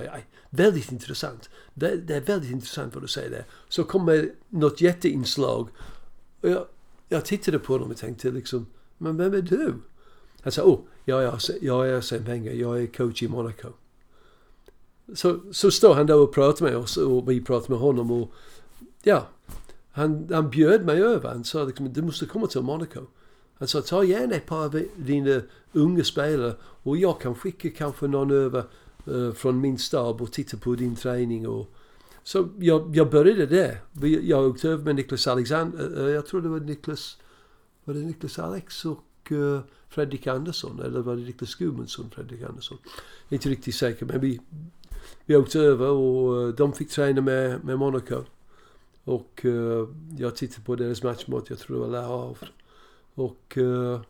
väldigt intressant. Det, det, är väldigt intressant vad du säger där. Så kommer något jätteinslag. Och jag, jag tittade på honom och tänkte liksom, men vem är du? Han sa, oh, jag är, jag är Sam Wenger, jag är coach i Monaco. Så, så står han där och pratar med oss och vi pratar med honom och ja, han, han bjöd mig över. Han sa liksom, du måste komma till Monaco. Han sa, ta gärna ett par av dina unga spelare och jag kan skicka kanske någon över uh, från min stab och titta på din träning och så jag, jag började där. Jag åkte över med Niklas Alexander, uh, eh, jag tror det var Niklas, var det Niklas Alex och uh, Fredrik Andersson eller var det Niklas Gudmundsson, Fredrik Andersson? Jag är inte riktigt säker men vi vi åkte över och eh, de fick träna med, med Monaco. Och uh, jag tittade på deras match mot, jag tror det var Le Havre. Och uh,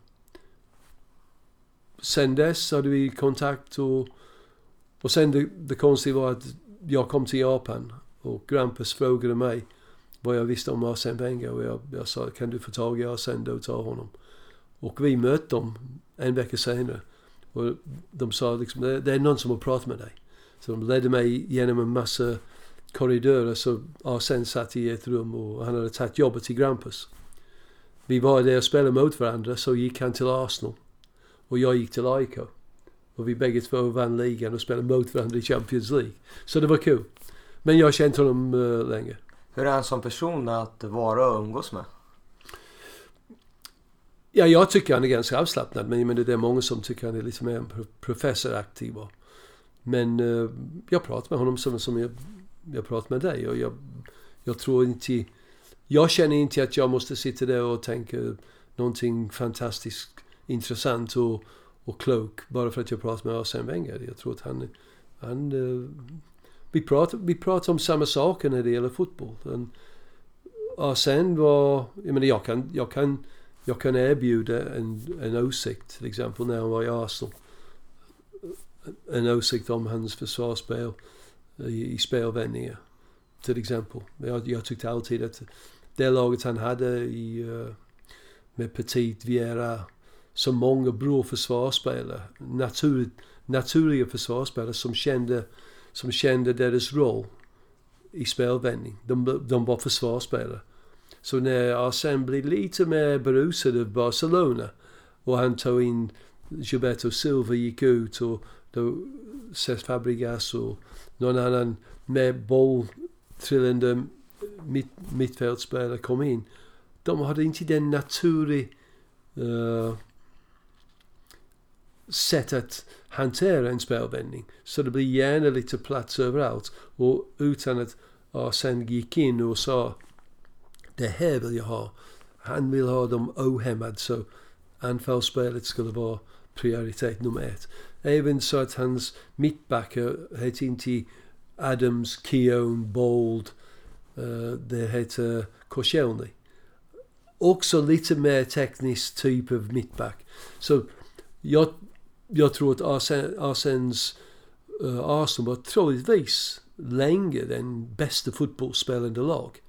sen dess hade vi kontakt och, och sen det, det konstiga var att jag kom till Japan och Grampus frågade mig vad jag visste om Arsene Wenger och jag, jag sa kan du få tag i Arsene och ta honom. Och vi mötte dem en vecka senare. Och de sa liksom, det, är någon som har pratat med dig. Så de ledde mig genom en massa korridorer så Arsen satt i ett rum och han hade tagit jobbet till Grampus. Vi var där och spelade mot varandra så gick han till Arsenal. Och jag gick till AIK. Och vi bägge två vann ligan och spelade mot varandra i Champions League. Så det var kul. Men jag har känt honom uh, länge. Hur är han som person att vara och umgås med? Ja, jag tycker han är ganska avslappnad. Men, men det är många som tycker han är liksom lite mer professoraktiv. Men uh, jag pratar med honom som, som jag, jag pratar med dig. Och jag, jag tror inte... Jag känner inte att jag måste sitta där och tänka någonting fantastiskt intressant och, och klok bara för att jag pratar med Arsene Wenger. Jag tror att han... han uh, vi, pratar, vi pratar om samma saker när det gäller fotboll. Arsene var... Jag menar, jag kan, jag kan, jag kan erbjuda en, en åsikt till exempel när han var i Arsenal. En åsikt om hans försvarsspel i, i spelvändningar. Till exempel. Jag, jag tyckte alltid att det laget han hade i, eh, med Petit, Vieira, så många bra försvarsspelare. Natur, naturliga försvarsspelare som kände, som kände deras roll i spelvändning. De, de var försvarsspelare. Så när Arsene blev lite mer berusad av Barcelona och han tog in Gilberto Silva gick ut och då Cesc Fabregas och någon annan med bolltrillande mitt, mittfältspelare kom in. De hade inte den naturliga uh, eh, sätt att hantera en spelvändning. Så det blir gärna lite plats överallt. Och utan att Arsene gick in och sa det här vill jag ha. Han vill ha dem ohämmade så anfallsspelet skulle vara prioritet nummer ett. Även så att hans mittbackar heter inte Adams, Keown, Bold. Uh, det heter Koscielny. Också lite mer teknisk typ av mittback. Så jag jag tror att Arsens uh, Arsenal var troligtvis länge den bästa fotbollsspelande lag.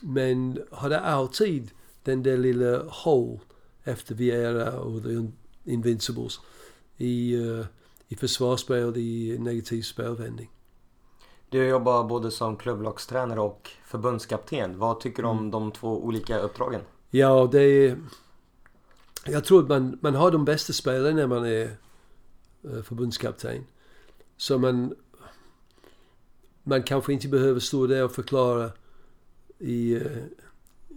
Men hade alltid den där lilla hål efter Vieira och The Invincibles i, uh, i försvarsspel, i negativ spelvändning. Du jobbar både som klubblagstränare och förbundskapten. Vad tycker du om mm. de två olika uppdragen? Ja, det är jag tror att man, man har de bästa spelarna när man är uh, förbundskapten. Så man, man kanske inte behöver stå där och förklara i, eh, uh,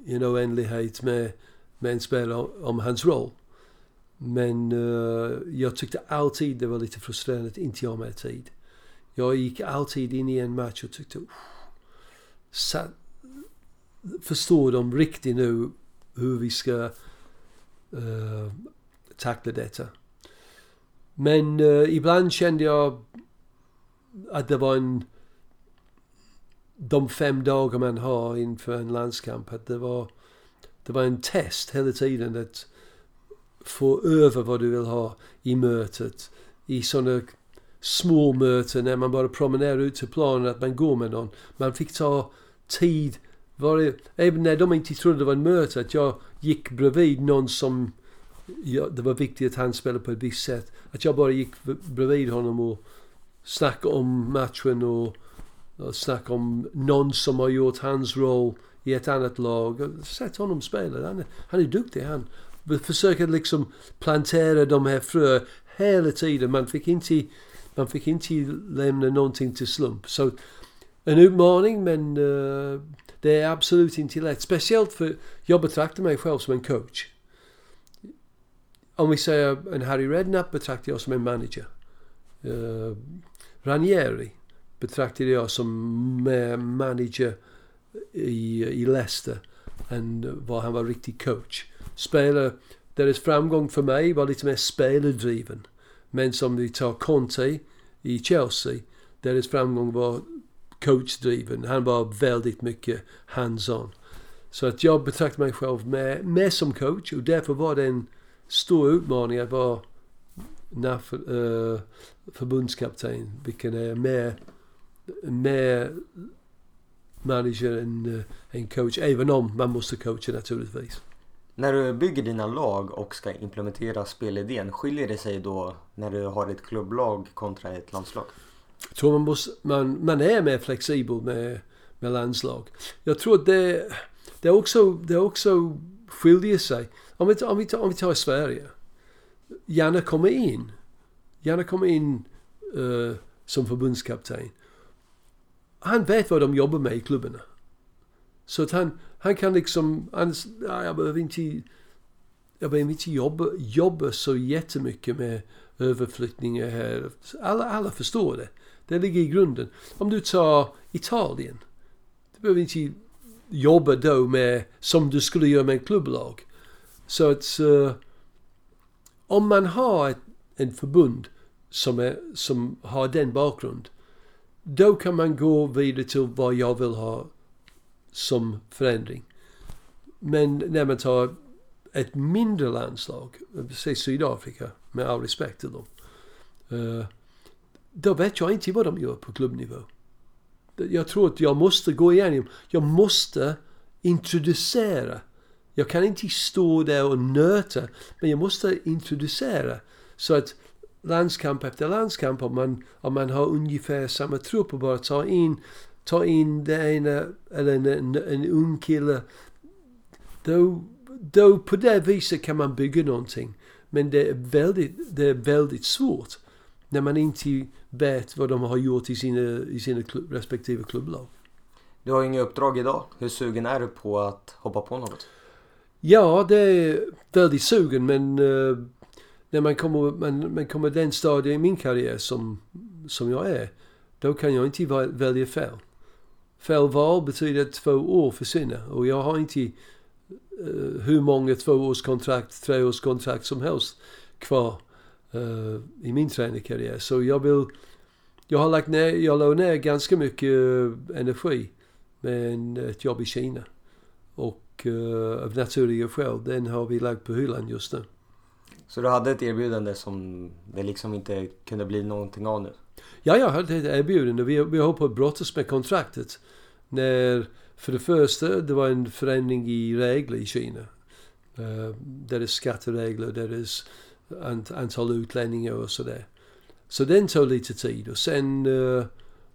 i en oändlighet med, med en spelare om hans roll. Men uh, jag tyckte alltid det var lite frustrerande att inte ha mer tid. Jag gick alltid in i en match och tyckte... Satt, förstår de riktigt nu hur vi ska uh, tackla detta. Men uh, ibland kände jag att det var en... De fem dagar man har inför en landskamp, att det var, det var en test hela tiden att få över vad du vill ha i mötet. I sådana små möten när man bara promenerar ut till planen, att man går med någon. Man fick ta tid var det, även när de inte trodde det var en möte, att jag gick bredvid någon som ja, det var viktigt att han spelade på ett visst sätt. Att jag bara gick bredvid honom och snackade om matchen och, Snacka om någon som har gjort hans roll i ett annat lag. Sätt honom spela. Han är, han är duktig han. Försöker liksom plantera de här frö hela tiden. Man fick inte, man fick inte lämna någonting till slump. Så en utmaning men uh, det är absolut inte lätt. Speciellt för jag betraktar mig själv som en coach. Om vi säger en Harry Redknapp betraktar jag som en manager. Uh, Ranieri betraktade jag som mer manager i, i Leicester än vad han var riktig coach. Spelare, deras framgång för mig var lite mer spelardriven. Men som vi tar Conte i Chelsea deras framgång var coachdriven. Han var väldigt mycket hands-on. Så att jag betraktar mig själv mer, mer som coach och därför var det en stor utmaning att vara eh, förbundskapten, vilken är mer, mer manager än, uh, coach, även om man måste coacha naturligtvis. När du bygger dina lag och ska implementera spelidén, skiljer det sig då när du har ett klubblag kontra ett landslag? Jag tror man, måste, man, man är mer flexibel med, med landslag. Jag tror att det, det också, det också skiljer sig. Om vi, om vi, tar, om vi tar Sverige. Gärna kommer in. Gärna kommer in uh, som förbundskapten. Han vet vad de jobbar med i klubbarna. Så att han, han kan liksom, han, jag behöver inte, jag behöver inte jobba, jobba så jättemycket med överflyttningar här. Alla, alla förstår det. Det ligger i grunden. Om du tar Italien. Du behöver inte jobba då med, som du skulle göra med ett klubblag. Så att uh, om man har ett, en förbund som, är, som har den bakgrund. Då kan man gå vidare till vad jag vill ha som förändring. Men när man tar ett mindre landslag, säg Sydafrika, med all respekt till dem. Eh, då vet jag inte vad de gör på klubbnivå. Jag tror att jag måste gå igenom, jag måste introducera. Jag kan inte stå där och nöta, men jag måste introducera. Så att landskamp efter landskamp, om man, om man har ungefär samma trupp och bara tar in, tar in det ena, eller en, en, en ung kille. Då, då på det viset kan man bygga någonting. Men det är väldigt, det är väldigt svårt när man inte vet vad de har gjort i sina, i sina klubb, respektive klubblag. Du har inget uppdrag idag. Hur sugen är du på att hoppa på något? Ja, det är väldigt sugen men uh, när man kommer, man, man kommer den stadiet i min karriär som, som jag är, då kan jag inte välja fel. Fel val betyder att två år försvinner och jag har inte uh, hur många tvåårskontrakt, treårskontrakt som helst kvar uh, i min tränarkarriär. Så jag vill, jag har lagt ner, jag la ner ganska mycket eh, energi med ett jobb i Kina. Och uh, av naturliga skäl, den har vi lagt på hyllan just nu. Så du hade ett erbjudande som det liksom inte kunde bli någonting av nu? Ja, jag hade ett erbjudande. Vi, vi höll på att brottas med kontraktet. När, för det första, det var en förändring i regler i Kina. Eh, uh, deras skatteregler, deras ant, antal utlänningar och sådär. Så den tog lite tid och sen uh,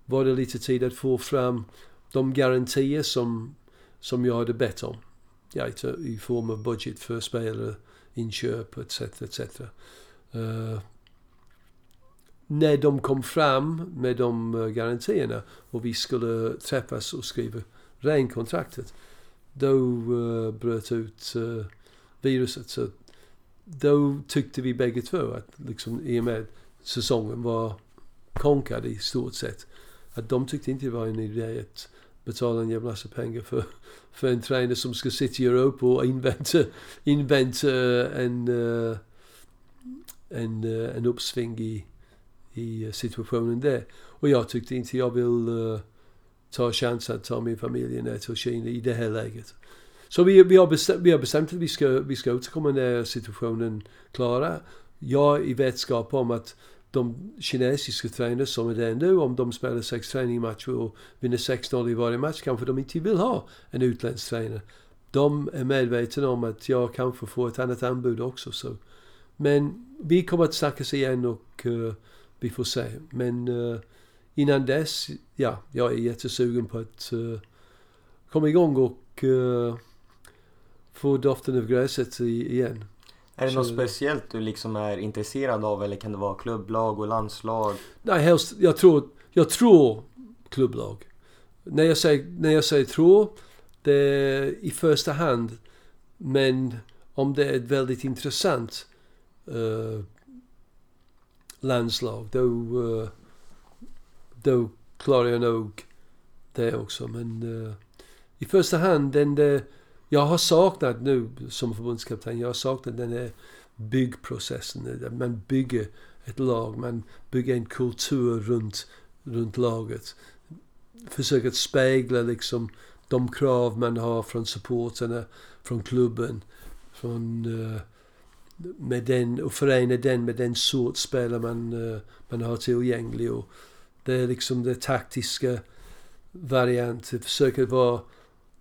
var det lite tid att få fram de garantier som, som jag hade bett om. Ja, i form av budget för spelare, inköp etc. etc. Uh, när de kom fram med de eh, garantierna och vi skulle träffas och skriva renkontraktet. Då uh, bröt ut uh, viruset. Så då tyckte vi bägge två att liksom i och med säsongen var konkad i stort sett. Att de tyckte inte det var en idé att betala en jävla massa pengar för, för en tränare som ska sitta i Europa och invänta, invänta eh, en, eh, en, eh, en uppsving i, i situationen där. Och jag tyckte inte jag vill uh, ta chansen att ta min familj ner till Kina i det här läget. Så vi, vi, har, bestämt, vi har bestämt att vi ska, vi ska återkomma när situationen klarar. Jag i vetskap om att de kinesiska tränare som är där nu, om de spelar sex träningsmatcher och vinner 6-0 i varje match, kanske de inte vill ha en utländsk tränare. De är medvetna om att jag kanske får ett annat anbud också. Så. Men vi kommer att snackas igen och uh, vi får se. Men uh, innan dess, ja, jag är jättesugen på att uh, komma igång och få doften av gräset igen. Är det något speciellt du liksom är intresserad av eller kan det vara klubblag och landslag? Nej, helst, jag tror, jag tror klubblag. När jag säger, när jag säger tror, det är i första hand. Men om det är ett väldigt intressant uh, landslag, då, uh, då klarar jag nog det också. Men uh, i första hand, den där jag har saknat nu som förbundskapten, jag har saknat den här byggprocessen. Man bygger ett lag, man bygger en kultur runt, runt laget. Försöker spegla liksom de krav man har från supporterna, från klubben, från uh, med den och förena den med den sorts spelare man, uh, man har tillgänglig. Och det är liksom det taktiska varianten. Försöker vara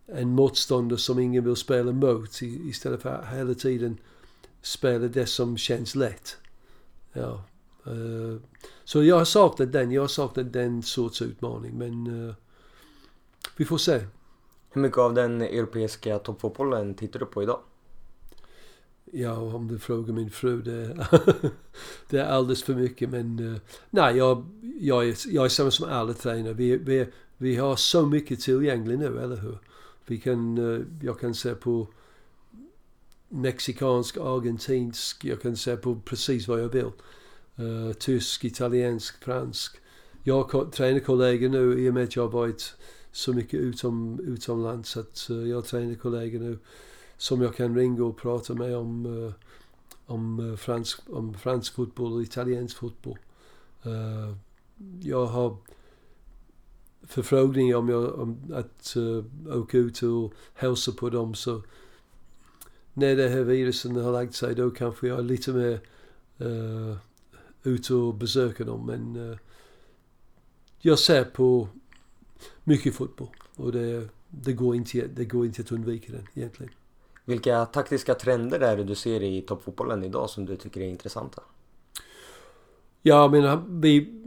en motståndare som ingen vill spela mot istället för att hela tiden spela det som känns lätt. Ja. Uh, så jag har saknat den. Jag har saknat den sorts utmaning. Men uh, vi får se. Hur mycket av den europeiska toppfotbollen tittar du på idag? Ja, om du frågar min fru, det, det är alldeles för mycket. Men uh, nej, jag, jag, är, jag är samma som alla tränare. Vi, vi, vi har så mycket tillgängligt nu, eller hur? Vi kan, eh, jag kan se på mexikansk, argentinsk, jag kan se på precis vad jag vill. Uh, tysk, italiensk, fransk. Jag har tränarkollegor nu i och med att jag har varit så mycket utom, utomlands. att uh, jag har tränarkollegor nu som jag kan ringa och prata med om, uh, om, fransk, om fransk fotboll och italiensk fotboll. jag har förfrågningar om, jag, om att uh, åka ut och hälsa på dem så när det här virusen har lagt sig då kanske jag är lite mer uh, ute och besöker dem. Men uh, jag ser på mycket fotboll och det, det, går inte, det går inte att undvika den egentligen. Vilka taktiska trender är det du ser i toppfotbollen idag som du tycker är intressanta? Ja, men vi,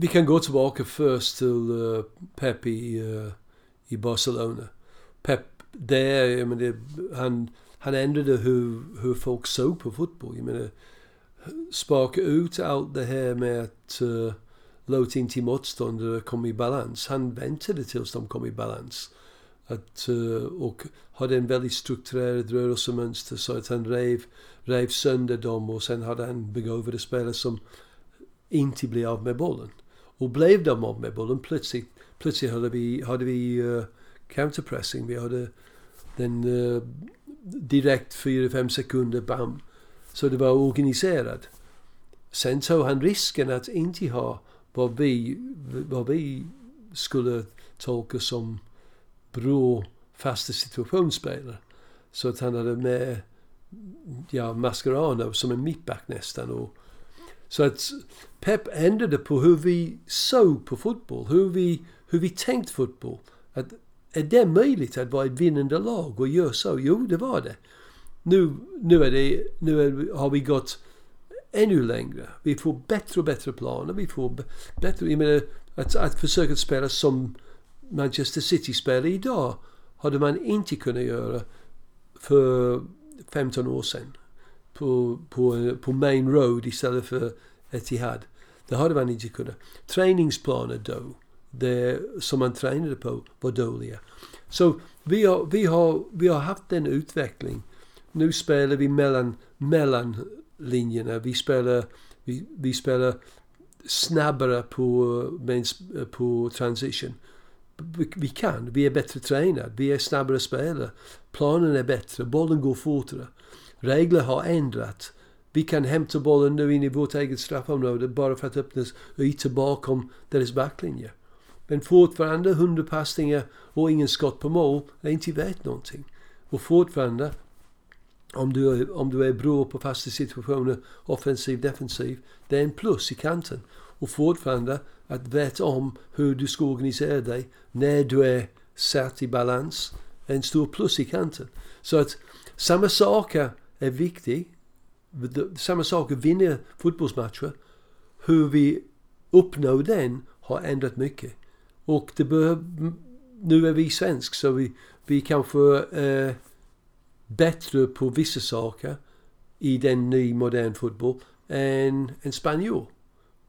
vi kan gå tillbaka först till uh, Pep i, uh, i Barcelona. Pep, det är, jag menar, han, han ändrade hur, hur folk såg på fotboll. Jag menar, sparka ut allt det här med att uh, låta inte motståndare komma i balans. Han väntade tills de kom i balans. Att, uh, och hade en väldigt strukturerad rörelsemönster så att han rev, rev sönder dem och sen hade han begåvade spelare som inte blev av med bollen. Och blev de av med bollen plötsligt, plötsligt hade vi, hade vi eh, uh, counterpressing. Vi hade den uh, direkt 4-5 sekunder, bam. Så det var organiserat. Sen tog han risken att inte ha vad vi, vad vi skulle tolka som bra fasta situationsspelare. Så att han hade med ja, Mascherano som en mittback nästan. Och, så att Pep ändrade på hur vi såg på fotboll, hur vi, hur vi tänkt fotboll. Att är det möjligt att vara ett vinnande lag och göra så? Jo, det var det. Nu, nu, är det, nu är, har vi gått ännu längre. Vi får bättre och bättre planer. Vi får bättre... Jag menar, att, att försöka spela som Manchester City spelar idag hade man inte kunnat göra för 15 år sedan. På, på, på Main Road istället för Etihad. Det hade man inte kunnat. Träningsplaner då, det som man tränade på, var dåliga. Så vi har, vi har, vi har haft den utveckling. Nu spelar vi mellan, mellan linjerna. Vi spelar, vi, vi spelar snabbare på, på transition. Vi kan, vi är bättre tränade, vi är snabbare spelare. Planen är bättre, bollen går fortare. Regler har ändrats. Vi kan hämta bollen nu in i vårt eget straffområde bara för att öppna ytor bakom deras backlinje. Men fortfarande 100 passningar och ingen skott på mål är inte värt någonting. Och fortfarande, om du, är, om du är bra på fasta situationer, offensiv, defensiv, det är en plus i kanten. Och fortfarande att veta om hur du ska organisera dig när du är satt i balans en stor plus i kanten. Så att samma saker är viktig. samma sak att vinna fotbollsmatcher. Hur vi uppnår den har ändrat mycket. Och det behöver, nu är vi svensk så vi, vi kanske är bättre på vissa saker i den nya modern fotboll än en spanjor.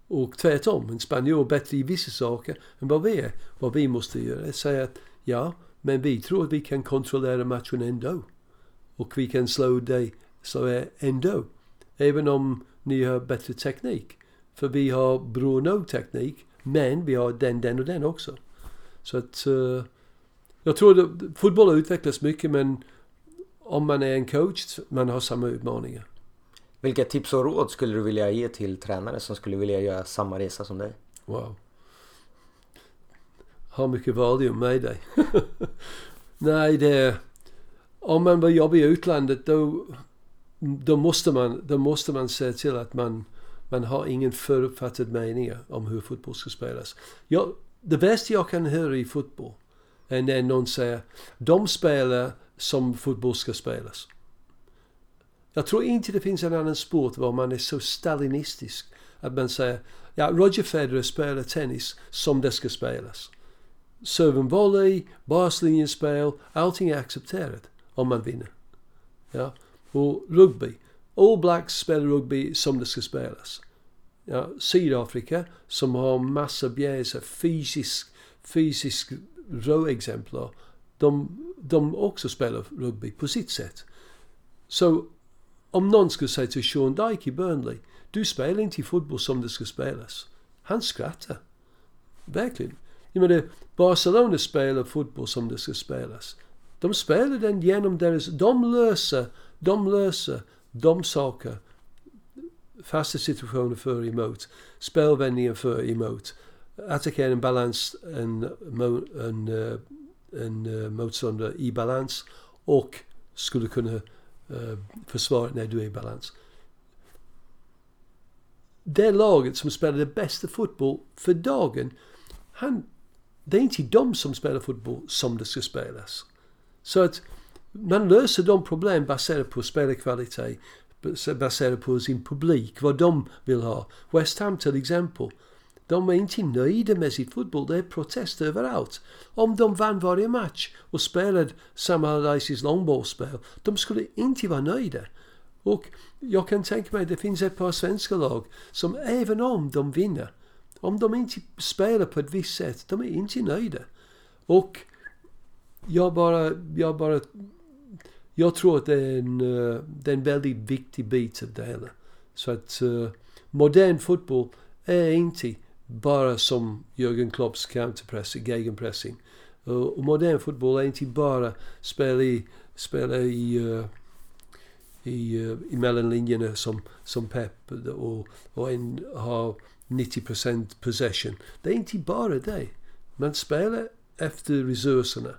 Och tvärtom, en spanjor är bättre i vissa saker än vad vi är. Vad vi måste göra är att säga att ja, men vi tror att vi kan kontrollera matchen ändå. Och vi kan slå dig så ändå. Även om ni har bättre teknik. För vi har bra nog teknik. Men vi har den, den och den också. Så att... Uh, jag tror att fotboll har utvecklats mycket men om man är en coach, man har samma utmaningar. Vilka tips och råd skulle du vilja ge till tränare som skulle vilja göra samma resa som dig? Wow har mycket valium med dig. Nej, det... Om man vill jobba i utlandet då, då, måste man, då måste man se till att man, man har ingen förutfattad mening om hur fotboll ska spelas. Jag, det bästa jag kan höra i fotboll är när någon säger de spelar som fotboll ska spelas. Jag tror inte det finns en annan sport var man är så stalinistisk att man säger ja, Roger Federer spelar tennis som det ska spelas. Serven volley, baslinjespel, allting är accepterat om man vinner. Ja. Och rugby. All Blacks spelar rugby som det ska spelas. Ja, Sydafrika som har massa bjäser, fysisk, fysisk råexemplar. De, de också spelar rugby på sitt sätt. Så om någon skulle säga till Sean Dyke i Burnley, du spelar inte fotboll som det ska spelas. Han skrattar. Verkligen. Jag menar, Barcelona spelar fotboll som det ska spelas. De spelar den genom deras... De löser, de löser de saker, fasta situationer för emot, spelvändningar för emot, attackera en balans, en, en, eh, en, en motståndare i balans och skulle kunna uh, försvara när du är i balans. Det laget som spelar det bästa fotboll för dagen, han, det är inte de som spelar fotboll som det ska spelas. Så att man löser de problem baserat på spelarkvalitet, baserat på sin publik, vad de vill ha. West Ham till exempel, de är inte nöjda med sitt fotboll. Det är protester överallt. Om de vann varje match och spelade samma Allardyces långbollsspel, de skulle inte vara nöjda. Och jag kan tänka mig att det finns ett par svenska lag som även om de vinner, om de inte spelar på ett visst sätt, de är inte nöjda. Och jag bara, jag bara, jag tror att det är en, eh, det är en väldigt viktig bit av det hela. Så att uh, modern fotboll är inte bara som Jürgen Klopps counterpressing, gegenpressing. Uh, och modern fotboll är inte bara spela i, spela i, uh, i, uh, i mellanlinjerna som, som Pep och, och en, ha 90% possession. Det är inte bara det. Man spelar efter resurserna.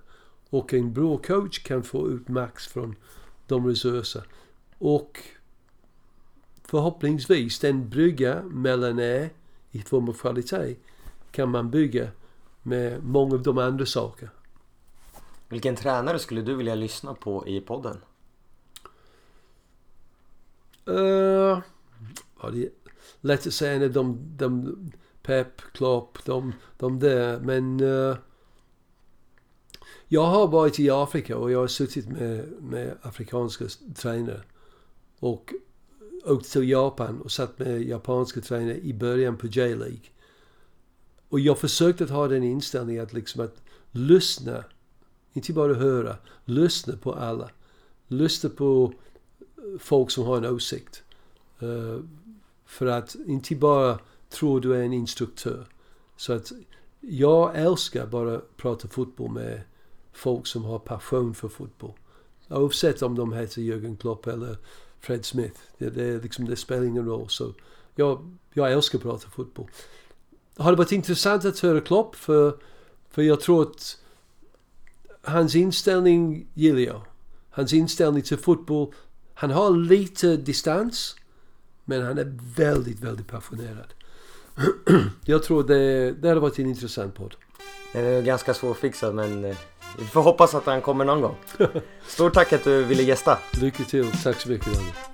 Och en bra coach kan få ut max från de resurser. Och förhoppningsvis den brygga mellan er i form av kvalitet kan man bygga med många av de andra saker. Vilken tränare skulle du vilja lyssna på i podden? Uh, ja, det är lätt att säga när de, de Pep, Klopp, de, de där. Men uh, jag har varit i Afrika och jag har suttit med, med afrikanska tränare. Och åkt till Japan och satt med japanska tränare i början på J-League. Och jag försökte att ha den inställningen att liksom att lyssna, inte bara höra, lyssna på alla. Lyssna på folk som har en åsikt. Uh, för att inte bara tro du är en instruktör. Så att jag älskar bara att prata fotboll med folk som har passion för fotboll. Oavsett om de heter Jürgen Klopp eller Fred Smith. Det, det, liksom, det spelar ingen roll. Så jag, jag älskar att prata fotboll. Har det varit intressant att höra Klopp för, för jag tror att hans inställning gillar jag. Hans inställning till fotboll. Han har lite distans. Men han är väldigt, väldigt passionerad. jag tror det, det hade varit en intressant podd. Den är ganska svårfixad men eh, vi får hoppas att han kommer någon gång. Stort tack att du ville gästa. Lycka till. Tack så mycket Daniel.